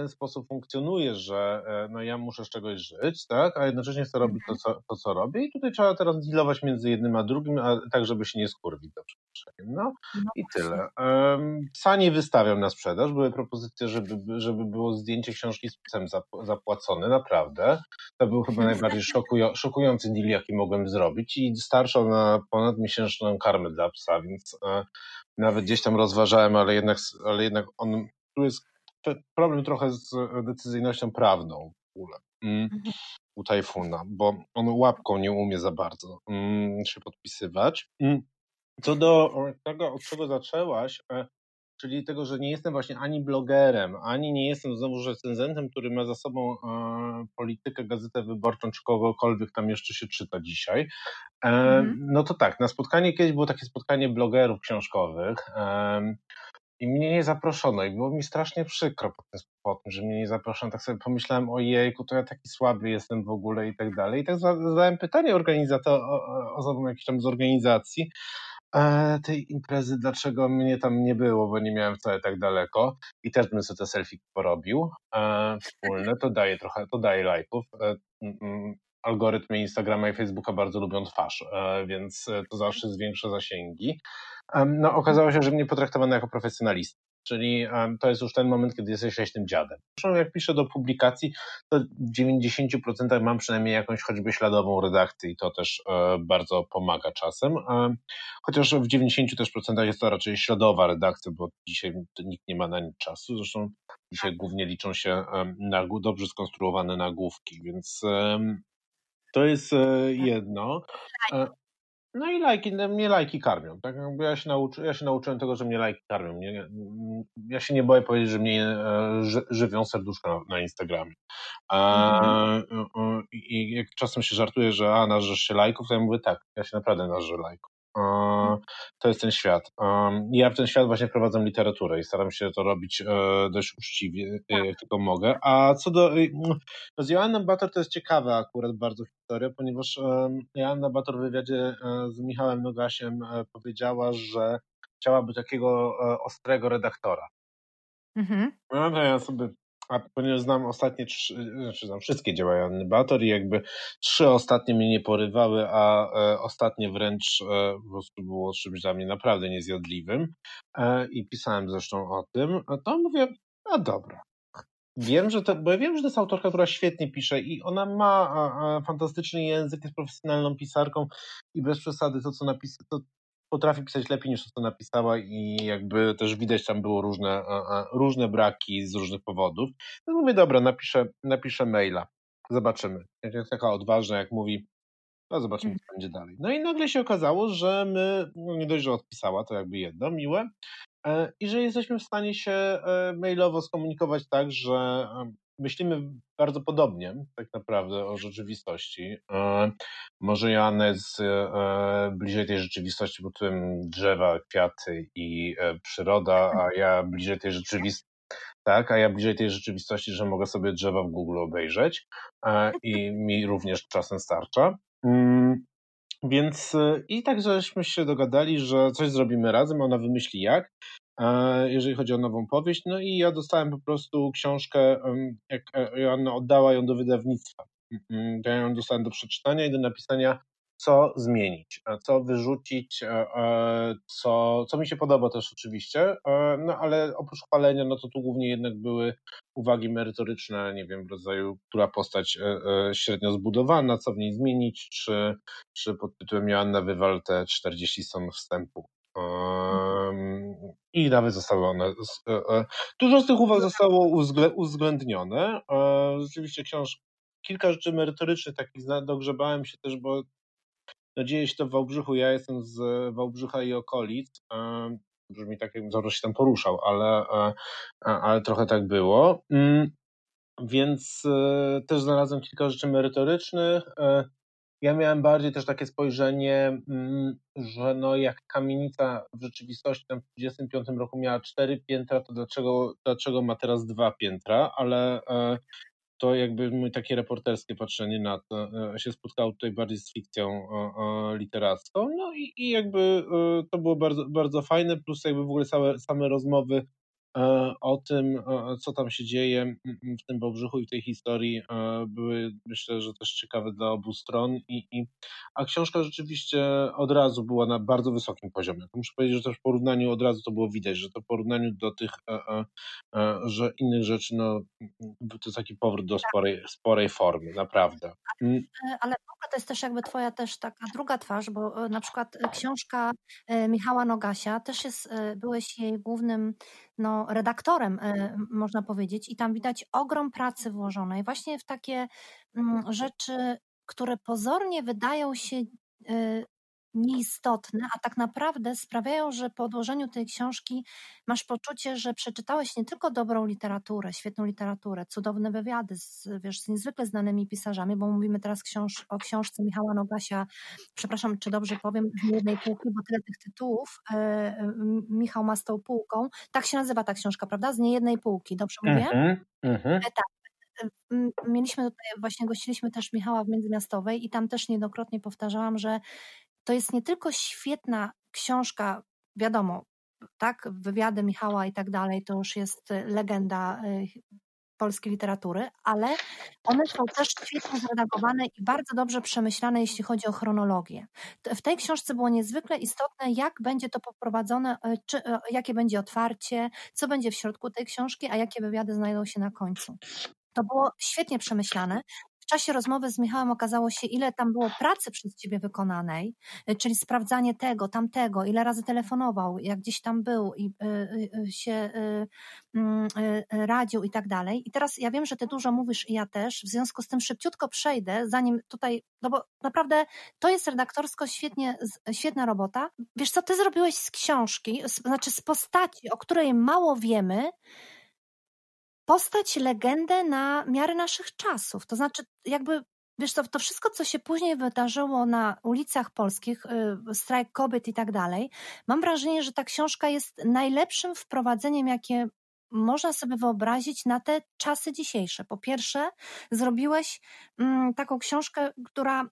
ten sposób funkcjonuje, że e, no ja muszę z czegoś żyć, tak, a jednocześnie chcę robić to, co, to, co robię i tutaj trzeba teraz dealować między jednym a drugim, a tak, żeby się nie skurwić przeproszeniem. No, no i tyle. Psa nie wystawiam na sprzedaż, były propozycje, żeby, żeby było zdjęcie książki z psem zapłacone, naprawdę. To był chyba najbardziej szokują, szokujący deal, jaki mogłem zrobić i starszą na ponadmiesięczną karmę dla psa, więc e, nawet gdzieś tam rozważałem, ale jednak, ale jednak on tu jest problem trochę z decyzyjnością prawną w ogóle mm, mhm. u Tajfuna, bo on łapką nie umie za bardzo mm, się podpisywać. Mm. Co do tego, od czego zaczęłaś, e, czyli tego, że nie jestem właśnie ani blogerem, ani nie jestem znowu recenzentem, który ma za sobą e, politykę, gazetę wyborczą, czy kogokolwiek tam jeszcze się czyta dzisiaj. Mm. No to tak, na spotkanie kiedyś było takie spotkanie blogerów książkowych. I mnie nie zaproszono i było mi strasznie przykro po tym, po tym, że mnie nie zaproszono. Tak sobie pomyślałem, o jejku, to ja taki słaby jestem w ogóle i tak dalej. I tak zadałem pytanie osobom jakiejś tam z organizacji e, tej imprezy, dlaczego mnie tam nie było, bo nie miałem wcale tak daleko i też bym sobie te selfie porobił e, wspólne. To daje trochę, to daje lajków. E, algorytmy Instagrama i Facebooka bardzo lubią twarz, e, więc e, to zawsze zwiększa zasięgi. No, okazało się, że mnie potraktowano jako profesjonalista. Czyli to jest już ten moment, kiedy jesteś leśnym dziadem. Zresztą jak piszę do publikacji, to w 90% mam przynajmniej jakąś choćby śladową redakcję i to też e, bardzo pomaga czasem. Chociaż w 90% też procentach jest to raczej śladowa redakcja, bo dzisiaj nikt nie ma na nic czasu. Zresztą dzisiaj głównie liczą się dobrze skonstruowane nagłówki, więc to jest e, jedno. No i lajki, no, mnie lajki karmią. Tak? Ja, się nauczy, ja się nauczyłem tego, że mnie lajki karmią. Mnie, ja się nie boję powiedzieć, że mnie e, żywią serduszka na, na Instagramie. Mhm. I jak czasem się żartuje, że a, nażesz się lajków, to ja mówię tak, ja się naprawdę nażę lajków. To jest ten świat. Ja w ten świat właśnie wprowadzam literaturę i staram się to robić e, dość uczciwie, e, jak tylko mogę. A co do. No z Joanną Bator to jest ciekawa akurat bardzo historia, ponieważ Joanna Bator w wywiadzie e, z Michałem Nogasiem powiedziała, że chciałaby takiego ostrego redaktora. Mhm. No to ja sobie a ponieważ znam ostatnie trzy, znaczy znam wszystkie dzieła Joanny Bator i jakby trzy ostatnie mnie nie porywały, a e, ostatnie wręcz e, po prostu było czymś dla mnie naprawdę niezjadliwym e, i pisałem zresztą o tym, to mówię, a dobra, wiem, że to, bo ja wiem, że to jest autorka, która świetnie pisze i ona ma a, a, fantastyczny język, jest profesjonalną pisarką i bez przesady to, co napisała, to potrafi pisać lepiej niż to, co napisała i jakby też widać tam było różne, różne braki z różnych powodów. No mówię, dobra, napiszę, napiszę maila, zobaczymy. Jak jest taka odważna, jak mówi, no zobaczymy, co będzie dalej. No i nagle się okazało, że my, no nie dość, że odpisała, to jakby jedno, miłe, e, i że jesteśmy w stanie się e, mailowo skomunikować tak, że myślimy bardzo podobnie tak naprawdę o rzeczywistości. Może Joanna jest bliżej tej rzeczywistości pod tym drzewa, kwiaty i przyroda, a ja bliżej tej rzeczywistości tak, a ja bliżej tej rzeczywistości, że mogę sobie drzewa w Google obejrzeć i mi również czasem starcza. Mm, więc i tak żeśmy się dogadali, że coś zrobimy razem, ona wymyśli jak, jeżeli chodzi o nową powieść. No i ja dostałem po prostu książkę, jak e, Joanna oddała ją do wydawnictwa. Mm, mm, ja ją dostałem do przeczytania i do napisania co zmienić, co wyrzucić, e, e, co, co mi się podoba też oczywiście, e, no ale oprócz chwalenia, no to tu głównie jednak były uwagi merytoryczne, nie wiem, w rodzaju, która postać średnio zbudowana, co w niej zmienić, czy, czy pod tytułem Joanna wywal te 40 stron wstępu. I nawet zostały one. Dużo z tych uwag zostało uwzględnione. Rzeczywiście książka kilka rzeczy merytorycznych takich dogrzebałem się też, bo no dzieje się to w Wałbrzychu, ja jestem z Wałbrzycha i okolic, brzmi tak, jakbym zawsze się tam poruszał, ale, e, ale trochę tak było. Mm, więc e, też znalazłem kilka rzeczy merytorycznych. E, ja miałem bardziej też takie spojrzenie, mm, że no jak kamienica w rzeczywistości tam w 1935 roku miała cztery piętra, to dlaczego, dlaczego ma teraz dwa piętra, ale to jakby mój takie reporterskie patrzenie na to e, się spotkało tutaj bardziej z fikcją literacką. No i, i jakby e, to było bardzo, bardzo fajne, plus jakby w ogóle same, same rozmowy E, o tym, e, co tam się dzieje w tym Bobrzychu i w tej historii e, były myślę, że też ciekawe dla obu stron i, i, a książka rzeczywiście od razu była na bardzo wysokim poziomie. Muszę powiedzieć, że też w porównaniu od razu to było widać, że to w porównaniu do tych, że innych rzeczy, no to jest taki powrót do sporej, sporej formy, naprawdę. Mm. Ale to jest też jakby twoja też taka druga twarz, bo na przykład książka Michała Nogasia też jest, byłeś jej głównym no, redaktorem, e, można powiedzieć, i tam widać ogrom pracy włożonej. Właśnie w takie mm, rzeczy, które pozornie wydają się e, nieistotne, a tak naprawdę sprawiają, że po odłożeniu tej książki masz poczucie, że przeczytałeś nie tylko dobrą literaturę, świetną literaturę, cudowne wywiady z, wiesz, z niezwykle znanymi pisarzami, bo mówimy teraz książ o książce Michała Nogasia, przepraszam, czy dobrze powiem, z jednej półki, bo tyle tych tytułów e, Michał ma z tą półką. Tak się nazywa ta książka, prawda? Z niejednej półki, dobrze mówię? Mm -hmm. E, tak. Mieliśmy tutaj, właśnie gościliśmy też Michała w Międzymiastowej i tam też niejednokrotnie powtarzałam, że to jest nie tylko świetna książka, wiadomo, tak, wywiady Michała i tak dalej, to już jest y, legenda y, polskiej literatury, ale one są też świetnie zredagowane i bardzo dobrze przemyślane, jeśli chodzi o chronologię. W tej książce było niezwykle istotne, jak będzie to poprowadzone, y, czy, jakie będzie otwarcie, co będzie w środku tej książki, a jakie wywiady znajdą się na końcu. To było świetnie przemyślane czasie rozmowy z Michałem okazało się, ile tam było pracy przez ciebie wykonanej, y, czyli sprawdzanie tego, tamtego, ile razy telefonował, jak gdzieś tam był i y, y, się mm, radził i tak dalej. I teraz ja wiem, że ty dużo mówisz i ja też, w związku z tym szybciutko przejdę, zanim tutaj, no bo naprawdę to jest redaktorsko świetnie, świetna robota. Wiesz co, ty zrobiłeś z książki, znaczy z postaci, o której mało wiemy, postać, legendę na miarę naszych czasów. To znaczy, jakby Wiesz, to, to wszystko, co się później wydarzyło na ulicach polskich, y, strajk kobiet i tak dalej, mam wrażenie, że ta książka jest najlepszym wprowadzeniem, jakie można sobie wyobrazić na te czasy dzisiejsze. Po pierwsze, zrobiłeś mm, taką książkę, która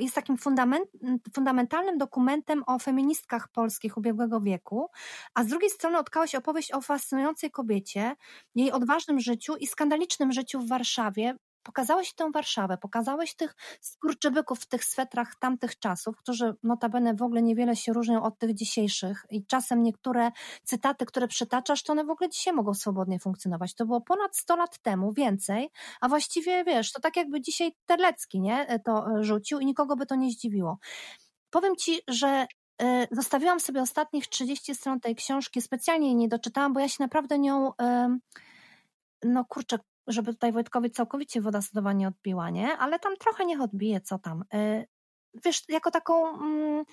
jest takim fundament, fundamentalnym dokumentem o feministkach polskich ubiegłego wieku, a z drugiej strony odkałeś opowieść o fascynującej kobiecie, jej odważnym życiu i skandalicznym życiu w Warszawie, pokazałeś tę Warszawę, pokazałeś tych skurczybyków w tych swetrach tamtych czasów, którzy notabene w ogóle niewiele się różnią od tych dzisiejszych i czasem niektóre cytaty, które przytaczasz, to one w ogóle dzisiaj mogą swobodnie funkcjonować. To było ponad 100 lat temu, więcej, a właściwie wiesz, to tak jakby dzisiaj Terlecki nie, to e, rzucił i nikogo by to nie zdziwiło. Powiem ci, że e, Zostawiłam sobie ostatnich 30 stron tej książki, specjalnie jej nie doczytałam, bo ja się naprawdę nią, no kurczę, żeby tutaj Wojtkowi całkowicie woda sodowa nie odbiła, nie? Ale tam trochę niech odbije, co tam. Y, wiesz, jako taką mm,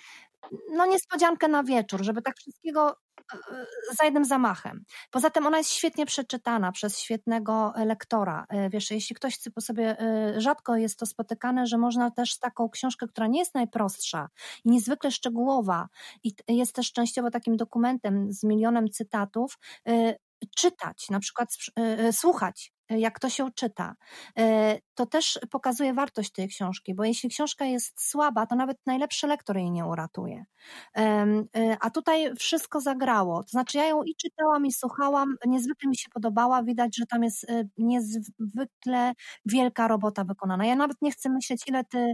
no niespodziankę na wieczór, żeby tak wszystkiego y, y, za jednym zamachem. Poza tym ona jest świetnie przeczytana przez świetnego lektora. Wiesz, jeśli ktoś chce po sobie, rzadko jest to spotykane, że można też taką książkę, która nie jest najprostsza i niezwykle szczegółowa i jest też częściowo takim dokumentem z milionem cytatów, czytać, na przykład słuchać jak to się czyta. E, to też pokazuje wartość tej książki, bo jeśli książka jest słaba, to nawet najlepszy lektor jej nie uratuje. E, a tutaj wszystko zagrało. To znaczy, ja ją i czytałam, i słuchałam, niezwykle mi się podobała. Widać, że tam jest e, niezwykle wielka robota wykonana. Ja nawet nie chcę myśleć, ile ty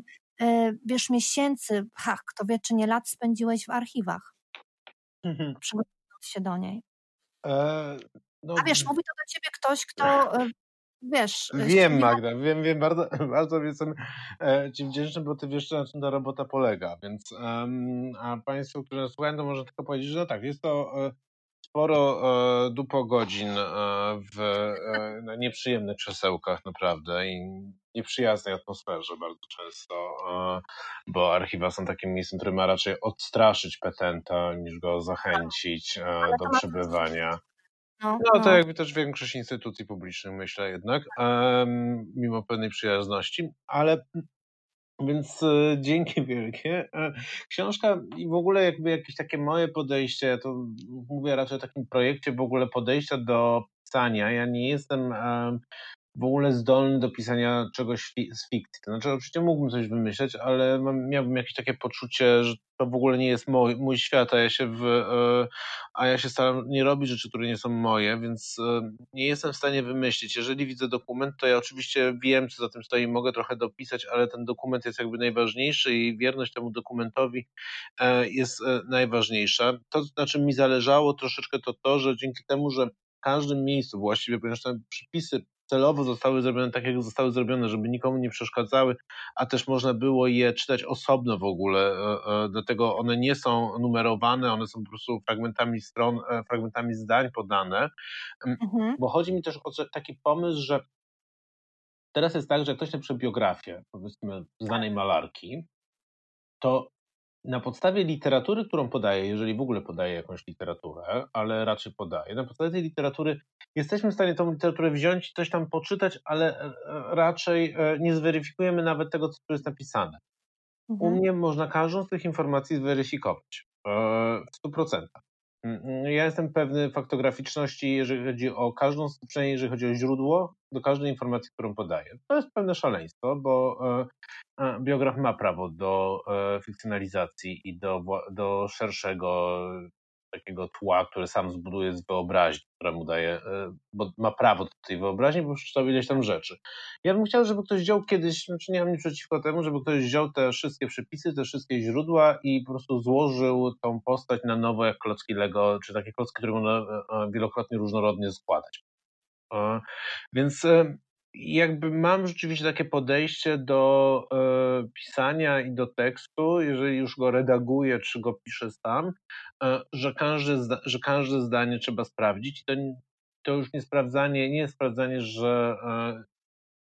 wiesz, miesięcy, ha, kto wie, czy nie lat spędziłeś w archiwach, mhm. przygotowując się do niej. E, no, A wiesz, mówi to do ciebie ktoś, kto wiesz. E, wiem, Magda, wiem, wiem, bardzo, <laughs> bardzo jestem e, Ci wdzięczny, bo Ty wiesz, na czym ta robota polega, więc um, a Państwu, którzy słuchają, to może tylko powiedzieć, że no tak, jest to e, sporo e, dupo godzin e, w e, na nieprzyjemnych krzesełkach naprawdę i nieprzyjaznej atmosferze bardzo często, bo archiwa są takim miejscem, które ma raczej odstraszyć petenta, niż go zachęcić e, do przebywania. No, no to no. jakby też większość instytucji publicznych, myślę jednak, um, mimo pewnej przyjazności, ale więc e, dzięki wielkie. E, książka i w ogóle jakby jakieś takie moje podejście, to mówię raczej o takim projekcie w ogóle podejścia do pisania. Ja nie jestem w ogóle zdolny do pisania czegoś z fikcji. To znaczy, oczywiście mógłbym coś wymyśleć, ale mam, miałbym jakieś takie poczucie, że to w ogóle nie jest mój, mój świat, a ja się w, e, a ja się staram nie robić rzeczy, które nie są moje, więc e, nie jestem w stanie wymyślić. Jeżeli widzę dokument, to ja oczywiście wiem, co za tym stoi, mogę trochę dopisać, ale ten dokument jest jakby najważniejszy i wierność temu dokumentowi e, jest najważniejsza. To, na czym mi zależało troszeczkę, to to, że dzięki temu, że w każdym miejscu właściwie, ponieważ te przypisy celowo zostały zrobione tak, jak zostały zrobione, żeby nikomu nie przeszkadzały, a też można było je czytać osobno w ogóle, e, e, dlatego one nie są numerowane, one są po prostu fragmentami stron, e, fragmentami zdań podane, mhm. bo chodzi mi też o taki pomysł, że teraz jest tak, że jak ktoś napisze biografię, powiedzmy, znanej malarki, to na podstawie literatury, którą podaje, jeżeli w ogóle podaje jakąś literaturę, ale raczej podaje, na podstawie tej literatury jesteśmy w stanie tą literaturę wziąć i coś tam poczytać, ale e, raczej e, nie zweryfikujemy nawet tego, co tu jest napisane. Mhm. U mnie można każdą z tych informacji zweryfikować e, w 100%. Mm, ja jestem pewny faktograficzności, jeżeli chodzi o każdą, przynajmniej jeżeli chodzi o źródło, do każdej informacji, którą podaję. To jest pewne szaleństwo, bo biograf ma prawo do fikcjonalizacji i do, do szerszego takiego tła, które sam zbuduje z wyobraźni, która mu daje, e, bo ma prawo do tej wyobraźni, bo przeczytał ileś tam rzeczy. Ja bym chciał, żeby ktoś wziął kiedyś, znaczy nie mam nic przeciwko temu, żeby ktoś wziął te wszystkie przepisy, te wszystkie źródła i po prostu złożył tą postać na jak klocki Lego, czy takie klocki, które można e, e, wielokrotnie różnorodnie składać. Więc jakby mam rzeczywiście takie podejście do e, pisania i do tekstu, jeżeli już go redaguję, czy go piszę sam, e, że, każde, że każde zdanie trzeba sprawdzić. To, to już nie sprawdzanie, nie sprawdzanie, że e,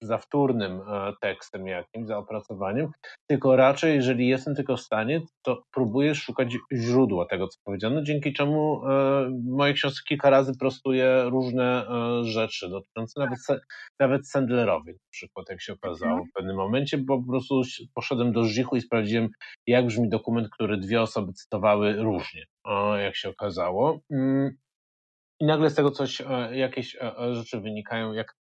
za wtórnym e, tekstem jakimś, za opracowaniem, tylko raczej, jeżeli jestem tylko w stanie, to próbuję szukać źródła tego, co powiedziano, dzięki czemu e, moje książki kilka razy prostuję różne e, rzeczy dotyczące nawet, nawet Sandlerowi, na przykład, jak się okazało mhm. w pewnym momencie, bo po prostu poszedłem do Żichu i sprawdziłem, jak brzmi dokument, który dwie osoby cytowały różnie, jak się okazało. I nagle z tego coś, e, jakieś e, e, rzeczy wynikają, jak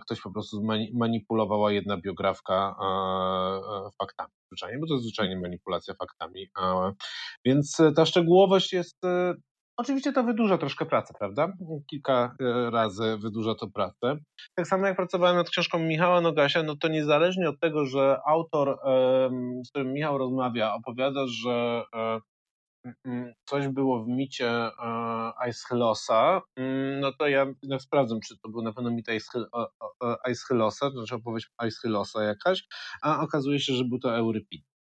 ktoś po prostu manipulowała jedna biografka faktami, zwyczajnie, bo to jest zwyczajnie manipulacja faktami. Więc ta szczegółowość jest Oczywiście to wydłuża troszkę pracę, prawda? Kilka razy wydłuża to pracę. Tak samo jak pracowałem nad książką Michała Nogasia, no to niezależnie od tego, że autor, z którym Michał rozmawia, opowiada, że coś było w micie e, Aeschylosa, mm, no to ja jednak sprawdzam, czy to był na pewno mit Aeschylosa, to znaczy opowieść Aeschylosa jakaś, a okazuje się, że był to Eurypid.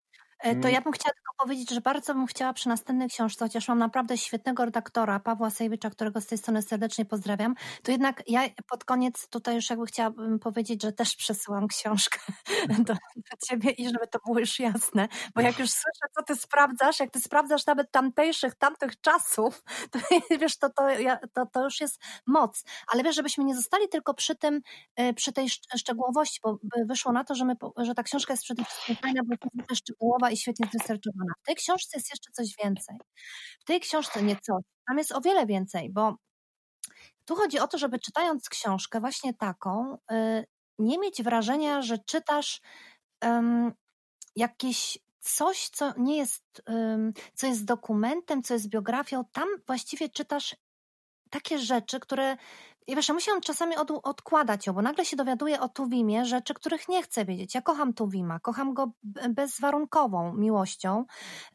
E, to mm. ja bym chciała tylko powiedzieć, że bardzo bym chciała przy następnej książce, chociaż mam naprawdę świetnego redaktora, Pawła Sejwicza, którego z tej strony serdecznie pozdrawiam, to jednak ja pod koniec tutaj już jakby chciałabym powiedzieć, że też przesyłam książkę <laughs> do, do ciebie i żeby to było już jasne, bo jak już słyszę, co ty sprawdzasz, jak ty sprawdzasz nawet tamtejszych, tamtych czasów, <laughs> to <laughs> wiesz, to, to, to, to już jest moc. Ale wiesz, żebyśmy nie zostali tylko przy tym, e, przy tej szczegółowości, bo wyszło na to, że, my, że ta książka jest przede wszystkim fajna, bo jest szczegółowa i świetnie zresearchowana. W tej książce jest jeszcze coś więcej. W tej książce nie coś, tam jest o wiele więcej, bo tu chodzi o to, żeby czytając książkę właśnie taką, y, nie mieć wrażenia, że czytasz um, jakieś coś, co nie jest, um, co jest dokumentem, co jest biografią. Tam właściwie czytasz takie rzeczy, które i wiesz, ja musiałam czasami od, odkładać ją, bo nagle się dowiaduję o Tuwimie rzeczy, których nie chcę wiedzieć. Ja kocham Tuwima, kocham go bezwarunkową miłością,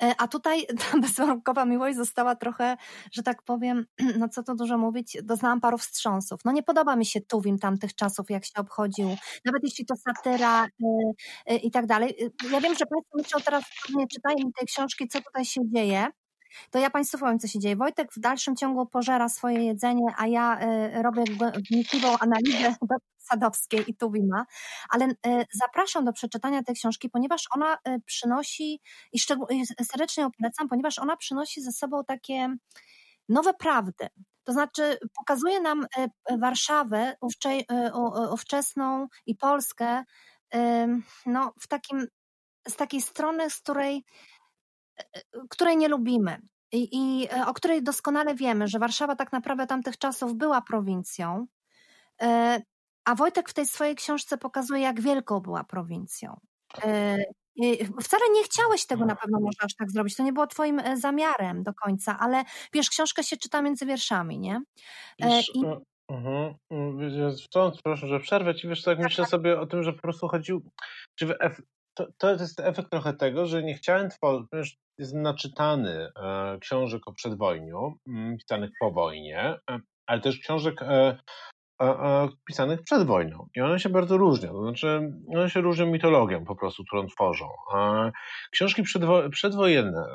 e, a tutaj <laughs> ta bezwarunkowa miłość została trochę, że tak powiem, <clears throat> no co tu dużo mówić, doznałam paru wstrząsów. No nie podoba mi się Tuwim tamtych czasów, jak się obchodził, nawet jeśli to satyra i, e, i tak dalej. E, ja wiem, że Państwo myślą teraz, nie czytają tej książki, co tutaj się dzieje, to ja Państwu powiem, co się dzieje. Wojtek w dalszym ciągu pożera swoje jedzenie, a ja y, robię wnikliwą analizę <laughs> Sadowskiej i Tuwima, ale y, zapraszam do przeczytania tej książki, ponieważ ona y, przynosi, i serdecznie ją polecam, ponieważ ona przynosi ze sobą takie nowe prawdy. To znaczy pokazuje nam Warszawę ówczesną i Polskę no, w takim, z takiej strony, z której której nie lubimy. I, I, e, o której doskonale wiemy, że Warszawa tak naprawdę tamtych czasów była prowincją, e, a Wojtek w tej swojej książce pokazuje, jak wielką była prowincją. E, wcale nie chciałeś tego na pewno może aż tak zrobić, to nie było twoim zamiarem do końca, ale wiesz, książkę się czyta między wierszami, nie? Wiesz, I... Uh-huh. Wtrąc, proszę, że przerwę ci, wiesz, tak myślę sobie o tym, że po prostu chodził, czy to, to jest efekt trochę tego, że nie chciałem tworzyć, jest naczytany e, książek o przedwojniu, mm, pisanych po wojnie, e, ale też książek e, pisanych przed wojną. I one się bardzo różnią. To znaczy, one się różnią mitologią po prostu, którą tworzą. Książki przedwo przedwojenne,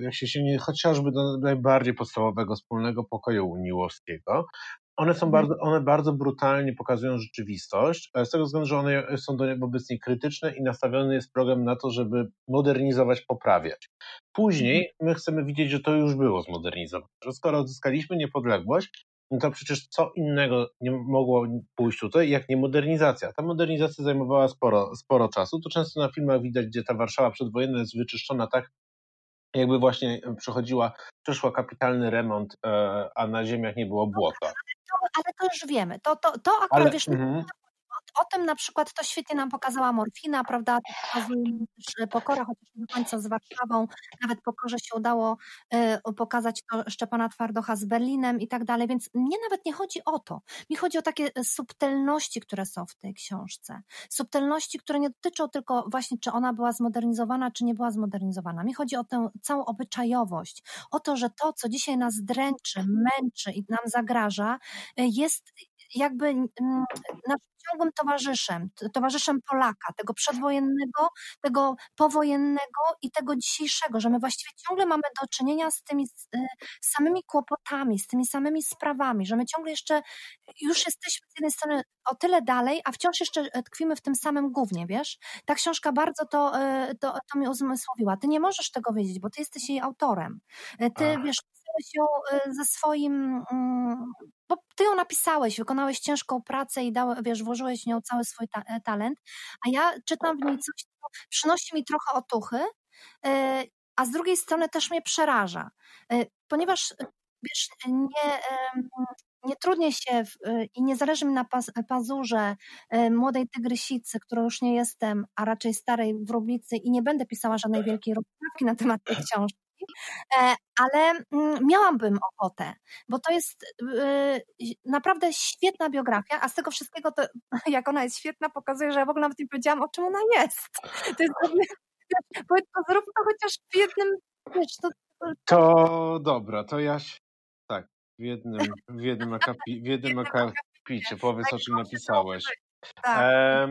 jak się sięgnie chociażby do najbardziej podstawowego wspólnego pokoju uniłowskiego, one są mhm. bardzo, one bardzo brutalnie pokazują rzeczywistość, z tego względu, że one są do niej wobec niej krytyczne i nastawiony jest program na to, żeby modernizować, poprawiać. Później mhm. my chcemy widzieć, że to już było zmodernizowane, że skoro odzyskaliśmy niepodległość, no to przecież co innego nie mogło pójść tutaj, jak nie modernizacja. Ta modernizacja zajmowała sporo, sporo czasu. To często na filmach widać, gdzie ta Warszawa przedwojenna jest wyczyszczona tak, jakby właśnie przechodziła, przeszła kapitalny remont, e, a na ziemiach nie było błota ale to już wiemy. To, to, to akurat ale, wiesz, mm-hmm. O, tym na przykład to świetnie nam pokazała Morfina, prawda? To e, pokora, chociaż nie do końca z Warszawą. Nawet pokorze się udało y, pokazać to Szczepana Twardocha z Berlinem i tak dalej, więc mnie nawet nie chodzi o to. Mi chodzi o takie e, subtelności, które są w tej książce. Subtelności, które nie dotyczą tylko właśnie, czy ona była zmodernizowana, czy nie była zmodernizowana. Mi chodzi o tę całą obyczajowość, o to, że to, co dzisiaj nas dręczy, męczy i nam zagraża, jest jakby mm, naszym ciągłym towarzyszem, towarzyszem Polaka, tego przedwojennego, tego powojennego i tego dzisiejszego, że my właściwie ciągle mamy do czynienia z tymi y, samymi kłopotami, z tymi samymi sprawami, że my ciągle jeszcze już jesteśmy z jednej strony o tyle dalej, a wciąż jeszcze e, tkwimy w tym samym głównie, wiesz? Ta książka bardzo to, e, to, to mi uzmysłowiła. Ty nie możesz tego wiedzieć, bo ty jesteś jej autorem. E, ty, Ach. wiesz, ze swoim, mm, bo ty ją napisałeś, wykonałeś ciężką pracę i dałeś, wiesz, włożyłeś w nią cały swój ta talent, a ja czytam w niej coś, co przynosi mi trochę otuchy, a z drugiej strony też mnie przeraża, ponieważ wiesz, nie, nie trudnię się w, i nie zależy mi na pas, pazurze młodej tygrysicy, którą już nie jestem, a raczej starej wróblicy i nie będę pisała żadnej wielkiej rozprawki na temat tej <laughs> książki, e, ale mm, miałabym ochotę, bo to jest y, naprawdę świetna biografia, a z tego wszystkiego to, <laughs> jak ona jest świetna, pokazuje, że ja w ogóle nawet nie powiedziałam, o czym ona jest. <laughs> To jest powiedz, zrób to chociaż w jednym, wiesz, to... To dobra, to ja tak, w jednym, w jednym, <laughs> akapi, w jednym akapicie, powiedz o czym napisałeś. Tak.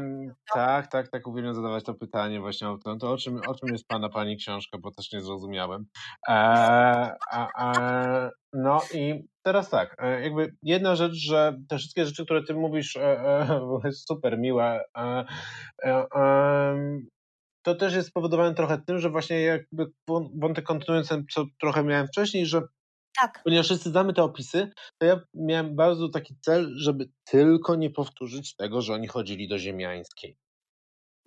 Tak, tak, tak, uwielbiam zadawać to pytanie właśnie o to, to o, czym, o czym jest Pana, Pani książka, bo też nie zrozumiałem. E, a, a, no i teraz tak, e, jakby jedna rzecz, że te wszystkie rzeczy, które Ty mówisz, e, e, <laughs> super miłe, e, to też jest spowodowane trochę tym, że właśnie jakby wątek kontynuujący, co trochę miałem wcześniej, że tak. Ponieważ wszyscy znamy te opisy, to ja miałem bardzo taki cel, żeby tylko nie powtórzyć tego, że oni chodzili do ziemiańskiej.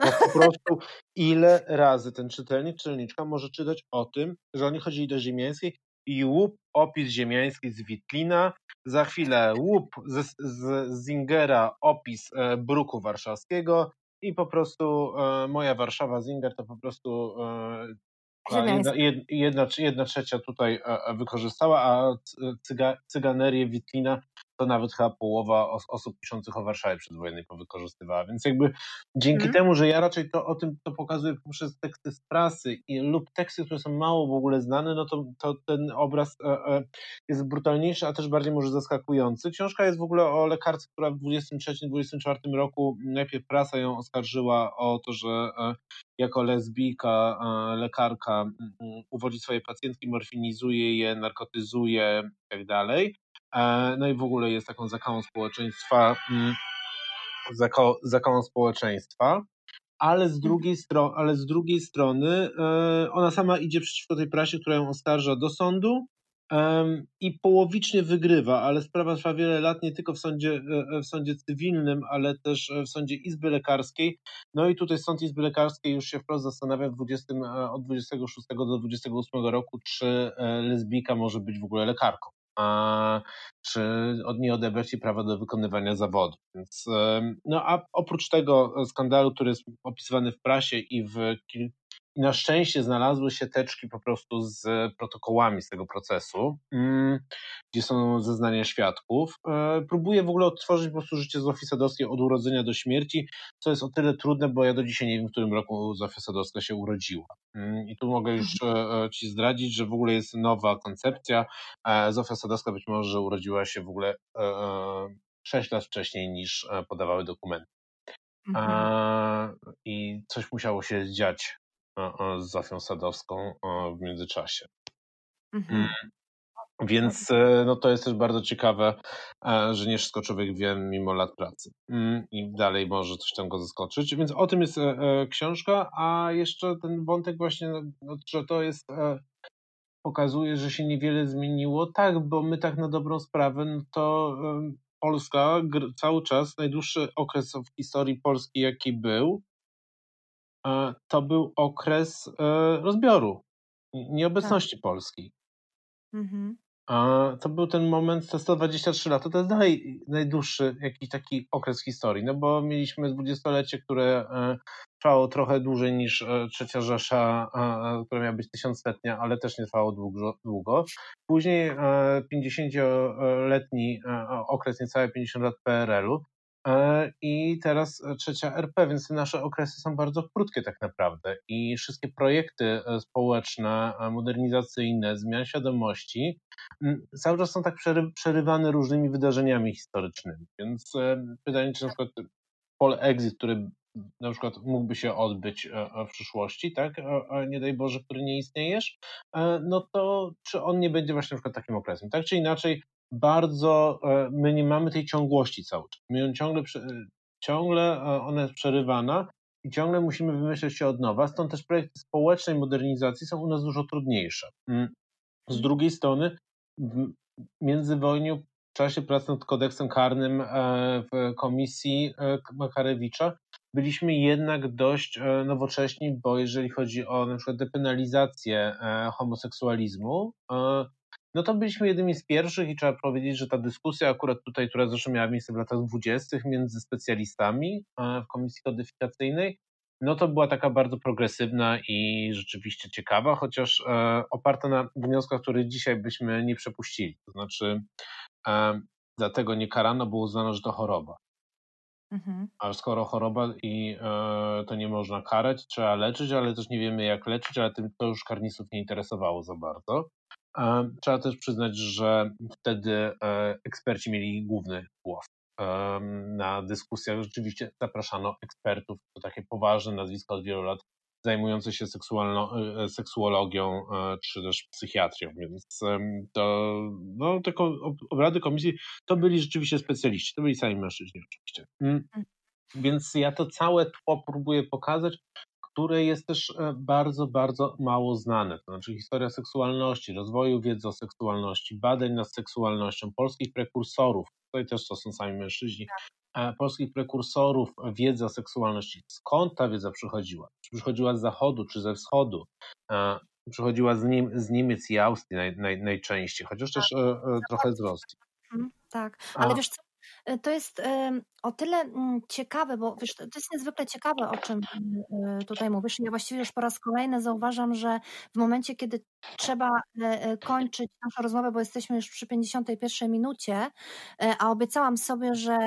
Bo po prostu ile razy ten czytelnik, czytelniczka może czytać o tym, że oni chodzili do ziemiańskiej i łup opis ziemiański z Witlina, za chwilę łup z, z Zingera opis e, bruku warszawskiego i po prostu e, moja Warszawa Zinger to po prostu e, jedna, jedna, jedna trzecia tutaj e, e, wykorzystała, a cyga, cyganerię Witlina to nawet chyba połowa osób piszących o Warszawie przedwojennej powykorzystywała. Więc jakby dzięki hmm. temu, że ja raczej to o tym to pokazuję poprzez teksty z prasy i, lub teksty, które są mało w ogóle znane, no to, to ten obraz e, e, jest brutalniejszy, a też bardziej może zaskakujący. Książka jest w ogóle o lekarce, która w 23-24 roku najpierw prasa ją oskarżyła o to, że e, jako lesbijka, e, lekarka uwodzi swoje pacjentki, morfinizuje je, narkotyzuje i tak dalej. No i w ogóle jest taką zakałą społeczeństwa, mm, zakałą społeczeństwa, ale z drugiej, stro, ale z drugiej strony e, ona sama idzie przeciwko tej prasie, która ją oskarża do sądu i połowicznie wygrywa, ale sprawa trwa wiele lat nie tylko w sądzie, e, w sądzie cywilnym, ale też w sądzie Izby Lekarskiej. No i tutaj sąd Izby Lekarskiej już się wprost zastanawia 20, od 26 do 28 roku, czy lesbijka może być w ogóle lekarką a, czy od niej odebrać jej prawo do wykonywania zawodu. Więc, no a oprócz tego skandalu, który jest opisywany w prasie i w i na szczęście znalazły się teczki po prostu z protokołami z tego procesu, mm, gdzie są zeznania świadków. E, próbuję w ogóle odtworzyć po prostu życie Zofii Sadowskiej od urodzenia do śmierci, co jest o tyle trudne, bo ja do dzisiaj nie wiem, w którym roku Zofia Sadowska się urodziła. Mm, I tu mogę już e, e, Ci zdradzić, że w ogóle jest nowa koncepcja. Zofia Sadowska być może urodziła się w ogóle 6 lat wcześniej niż podawały dokumenty. Mhm. I coś musiało się dziać z Zofią Sadowską w międzyczasie. Mhm. Mm. Więc e, no, to jest też bardzo ciekawe, e, że nie wszystko człowiek wie mimo lat pracy. Mm, I dalej może coś tam go zaskoczyć. Więc o tym jest e, książka, a jeszcze ten wątek właśnie, no, no, że to jest pokazuje, że się niewiele zmieniło. Tak, bo my tak na dobrą sprawę, no to Polska cały czas, najdłuższy okres w historii Polski, jaki był, to był okres e, rozbioru, nieobecności tak. Polski. Mhm. To był ten moment, te 123 lata, to jest dalej najdłuższy jakiś taki okres historii, no bo mieliśmy dwudziestolecie, które e, trwało trochę dłużej niż e, Trzecia Rzesza, która miała być tysiącletnia, ale też nie trwało długo. Później 50-letni okres, niecałe 50 lat PRL-u, E, i teraz trzecia RP, więc te nasze okresy są bardzo krótkie tak naprawdę i wszystkie projekty e, społeczne, e, modernizacyjne, zmian świadomości cały czas są tak przerywane różnymi wydarzeniami historycznymi, więc pytanie, czy na przykład pole exit, który na przykład mógłby się odbyć w przyszłości, tak, nie daj Boże, który nie istniejesz, no to czy on nie będzie właśnie na przykład takim okresem, tak czy inaczej bardzo, e, my nie mamy tej ciągłości cały czas. My ciągle, ciągle e, ona jest przerywana i ciągle musimy wymyślać się od nowa, stąd też projekty społecznej modernizacji są u nas dużo trudniejsze. Mm. Z drugiej strony w międzywojniu w czasie pracy nad kodeksem karnym e, w komisji Makarewicza byliśmy jednak dość nowocześni, bo jeżeli chodzi o na przykład depenalizację homoseksualizmu, no to byliśmy jednymi z pierwszych i trzeba powiedzieć, że ta dyskusja akurat tutaj, która zresztą miała miejsce w latach dwudziestych między specjalistami w komisji kodyfikacyjnej, no to była taka bardzo progresywna i rzeczywiście ciekawa, chociaż e, oparta na wnioskach, które dzisiaj byśmy nie przepuścili. To znaczy, e, dlatego nie karano, bo uznano, że to choroba. Mhm. A skoro choroba i e, to nie można karać, trzeba leczyć, ale też nie wiemy jak leczyć, ale tym to już karnistów nie interesowało za bardzo. Trzeba też przyznać, że wtedy e, eksperci mieli główny głos. E, na dyskusjach rzeczywiście zapraszano ekspertów, to takie poważne nazwiska od wielu lat, zajmujące się seksualno, e, seksuologią czy też psychiatrią, więc to no, te obrady komisji to byli rzeczywiście specjaliści, to byli sami mężczyźni oczywiście. Mm. Mm. Więc ja to całe tło próbuję pokazać, które jest też e, bardzo, bardzo mało znane. To znaczy historia seksualności, rozwoju wiedzy o seksualności, badań nad seksualnością, polskich prekursorów, tutaj też to są sami mężczyźni, E, polskich prekursorów wiedzy o seksualności. Skąd ta wiedza przychodziła? Czy przychodziła z zachodu, czy ze wschodu? E, przychodziła z, Niem z Niemiec i Austrii naj, naj, najczęściej, chociaż też e, trochę z Rosji. Mhm, tak, ale A. wiesz co, E, to jest o tyle mm, ciekawe, bo wiesz, to jest niezwykle ciekawe, o czym e, tutaj mówisz. Ja właściwie już po raz kolejny zauważam, że w momencie, kiedy trzeba e, kończyć naszą rozmowę, bo jesteśmy już przy 51 minucie, a obiecałam sobie, że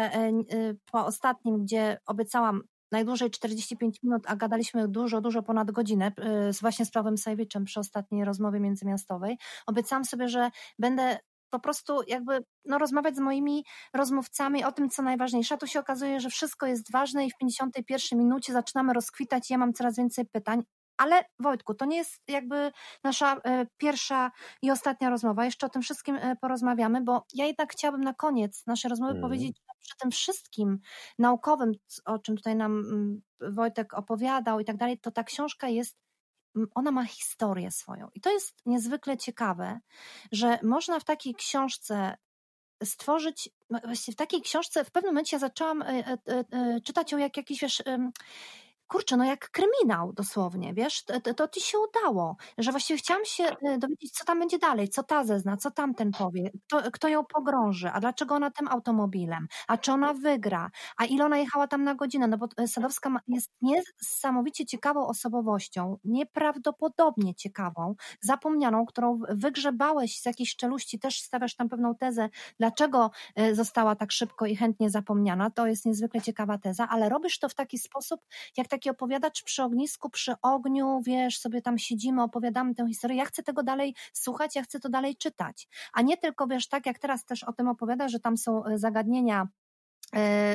po ostatnim, gdzie obiecałam najdłużej 45 minut, a gadaliśmy dużo, dużo ponad godzinę z właśnie z Prawem Sajwiczem przy ostatniej rozmowie międzymiastowej. Obiecałam sobie, że będę po prostu jakby no, rozmawiać z moimi rozmówcami o tym, co najważniejsze. A tu się okazuje, że wszystko jest ważne i w 51 minucie zaczynamy rozkwitać. Ja mam coraz więcej pytań. Ale Wojtku, to nie jest jakby nasza e, pierwsza i ostatnia rozmowa. Jeszcze o tym wszystkim e, porozmawiamy, bo ja jednak chciałabym na koniec naszej rozmowy hmm. powiedzieć, że przy tym wszystkim naukowym, o czym tutaj nam mm, Wojtek opowiadał i tak dalej, to ta książka jest ona ma historię swoją. I to jest niezwykle ciekawe, że można w takiej książce stworzyć, właściwie w takiej książce w pewnym momencie ja zaczęłam e, e, e, czytać ją jak jakiś, wiesz, kurczę, no jak kryminał dosłownie, wiesz, to, to, ci się udało, że właściwie chciałam się e, dowiedzieć, co tam będzie dalej, co ta zezna, co tamten powie, kto, kto ją pogrąży, a dlaczego ona tym automobilem, a czy ona wygra, a ile ona jechała tam na godzinę, no bo e, Sadowska jest niesamowicie ciekawą osobowością, nieprawdopodobnie ciekawą, zapomnianą, którą wygrzebałeś z jakiejś czeluści, też stawiasz tam pewną tezę, dlaczego e, została tak szybko i chętnie zapomniana, to jest niezwykle ciekawa teza, ale robisz to w taki sposób, jak taki opowiadacz przy ognisku, przy ogniu, wiesz, sobie tam siedzimy, opowiadamy tę historię. Ja chcę tego dalej słuchać, ja chcę to dalej czytać. A nie tylko, wiesz, tak jak teraz też o tym opowiada, że tam są e, zagadnienia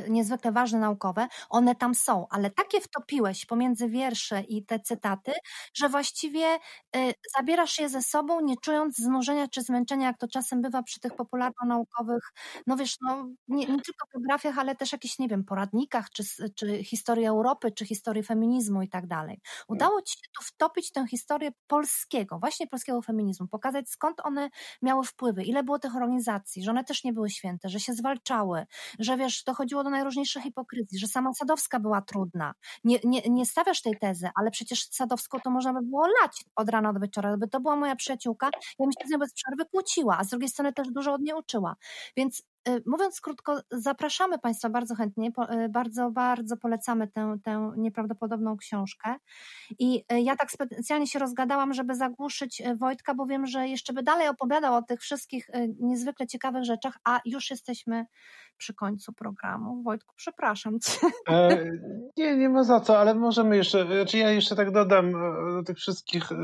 niezwykle ważne naukowe, one tam są, ale takie wtopiłeś pomiędzy wiersze i te cytaty, że właściwie e, zabierasz je ze sobą, nie czując znużenia czy zmęczenia, jak to czasem bywa przy tych popularno-naukowych, no wiesz, no, nie, nie tylko biografiach, ale też jakichś, nie wiem, poradnikach, czy, czy historii Europy, czy historii feminizmu i tak dalej. Udało ci się tu wtopić tę historię polskiego, właśnie polskiego feminizmu, pokazać skąd one miały wpływy, ile było tych organizacji, że one też nie były święte, że się zwalczały, że wiesz, dochodziło do najróżniejszych hipokryzji, że sama Sadowska była trudna. Nie, nie, nie stawiasz tej tezy, ale przecież Sadowską to można by było lać od rana do wieczora, gdyby to była moja przyjaciółka, ja bym się z nią bez przerwy kłóciła, a z drugiej strony też dużo od niej uczyła. Więc Mówiąc krótko, zapraszamy Państwa bardzo chętnie, y, bardzo, bardzo polecamy tę, tę nieprawdopodobną książkę. I y, ja tak specjalnie się rozgadałam, żeby zagłuszyć Wojtka, bo wiem, że jeszcze by dalej opowiadał o tych wszystkich niezwykle ciekawych rzeczach, a już jesteśmy przy końcu programu. Wojtku, przepraszam cię. E, nie, nie ma za co, ale możemy jeszcze, znaczy ja jeszcze tak dodam e, do tych wszystkich e,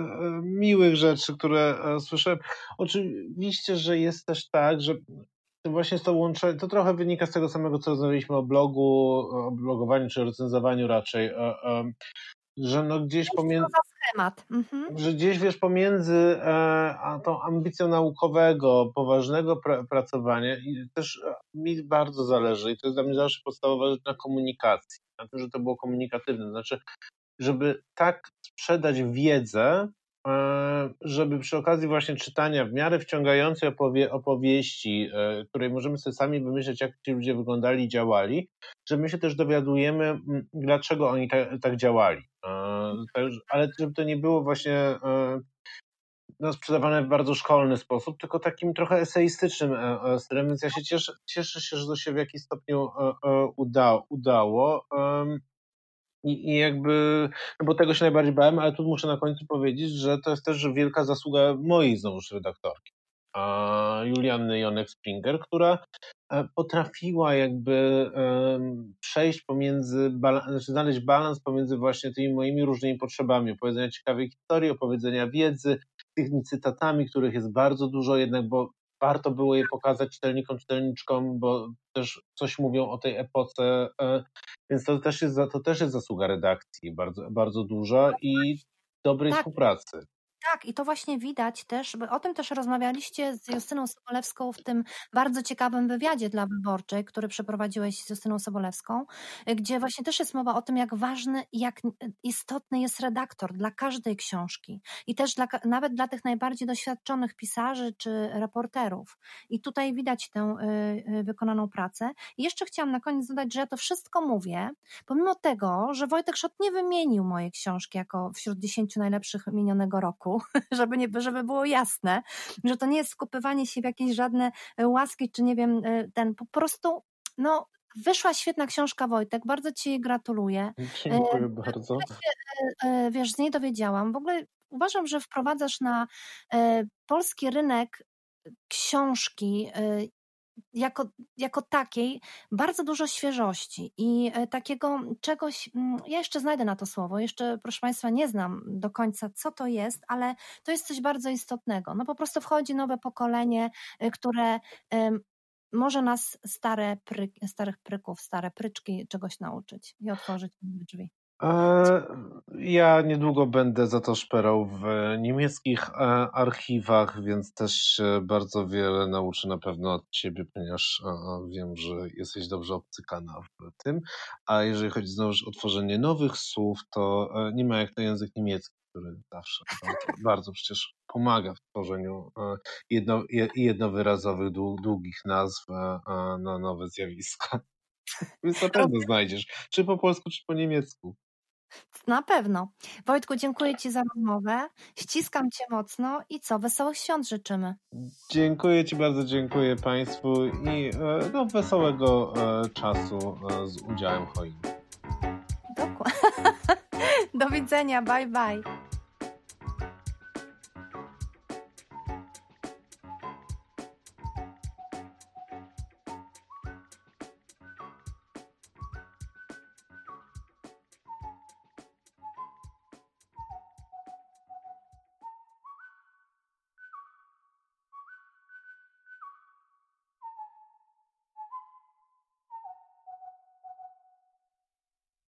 miłych rzeczy, które słyszałem. Oczywiście, że jest też tak, że właśnie to łączenie, to trochę wynika z tego samego, co rozmawialiśmy o blogu, o blogowaniu czy recenzowaniu raczej, że no gdzieś pomiędzy schemat. Mhm. Że gdzieś wiesz, pomiędzy e, a tą ambicją naukowego, poważnego pra pracowania i też e, mi bardzo zależy i to jest dla mnie zawsze podstawowa rzecz na komunikacji, na tym, że to było komunikatywne. Znaczy, żeby tak sprzedać wiedzę, e, żeby przy okazji właśnie czytania w miarę wciągającej opowie opowieści, e, której możemy sobie sami wymyśleć, jak ci ludzie wyglądali, działali, że my się też dowiadujemy, dlaczego oni tak działali. E, ale żeby to nie było właśnie e, no, sprzedawane w bardzo szkolny sposób, tylko takim trochę eseistycznym e, stylem, więc ja się cieszę, cieszę się, że to się w jakiś stopniu uda, udało. I, I jakby, no bo tego się najbardziej bałem, ale tu muszę na końcu powiedzieć, że to jest też wielka zasługa mojej znowuż redaktorki, Julianny Jonek-Springer, która e, potrafiła jakby przejść pomiędzy, znaczy znaleźć balans pomiędzy właśnie tymi moimi różnymi potrzebami, opowiedzenia ciekawej historii, opowiedzenia wiedzy, tymi cytatami, których jest bardzo dużo, jednak bo warto było je pokazać czytelnikom, czytelniczkom, bo też coś mówią o tej epoce, e, więc to też jest, to też jest zasługa redakcji bardzo, bardzo duża i dobrej tak. współpracy. Tak, i to właśnie widać też, bo o tym też rozmawialiście z Justyną Sobolewską w tym bardzo ciekawym wywiadzie dla Wyborczej, który przeprowadziłeś z Justyną Sobolewską, gdzie właśnie też jest mowa o tym, jak ważny i jak istotny jest redaktor dla każdej książki i też dla, nawet dla tych najbardziej doświadczonych pisarzy czy reporterów. I tutaj widać tę y, y, wykonaną pracę. I jeszcze chciałam na koniec dodać, że ja to wszystko mówię, pomimo tego, że Wojtek Szot nie wymienił mojej książki jako wśród dziesięciu najlepszych minionego roku, <laughs> żeby, nie, żeby było jasne, że to nie jest skupywanie się w jakieś żadne e, łaski, czy nie wiem, e, ten po prostu, no, Wyszła świetna książka, Wojtek. Bardzo Ci gratuluję. Dziękuję e, bardzo. Się, wiesz, z niej dowiedziałam. W ogóle uważam, że wprowadzasz na polski rynek książki jako, jako takiej bardzo dużo świeżości i e, takiego czegoś, mm, ja jeszcze znajdę na to słowo, jeszcze proszę Państwa nie znam do końca co to jest, ale to jest coś bardzo istotnego. No po prostu wchodzi nowe pokolenie, e, które może nas stare starych pryków, stare pryczki czegoś nauczyć i otworzyć drzwi. Ja niedługo będę za to szperał w niemieckich e, archiwach, więc też się bardzo wiele nauczę na pewno od ciebie, ponieważ wiem, że jesteś dobrze obcykana w tym. A jeżeli chodzi znowu o tworzenie nowych słów, to e, nie ma jak to język niemiecki, który zawsze bardzo, bardzo przecież pomaga w tworzeniu e, jedno, jednowyrazowych, długich nazw na nowe zjawiska. <laughs> Więc na pewno znajdziesz, czy po polsku, czy po niemiecku. Na pewno. Wojtku, dziękuję Ci za rozmowę. Ściskam Cię mocno i co? Wesołych świąt życzymy. Dziękuję Ci bardzo, dziękuję Państwu i e, no, wesołego e, czasu e, z udziałem choinki. Dokładnie. <laughs> Do widzenia, bye bye.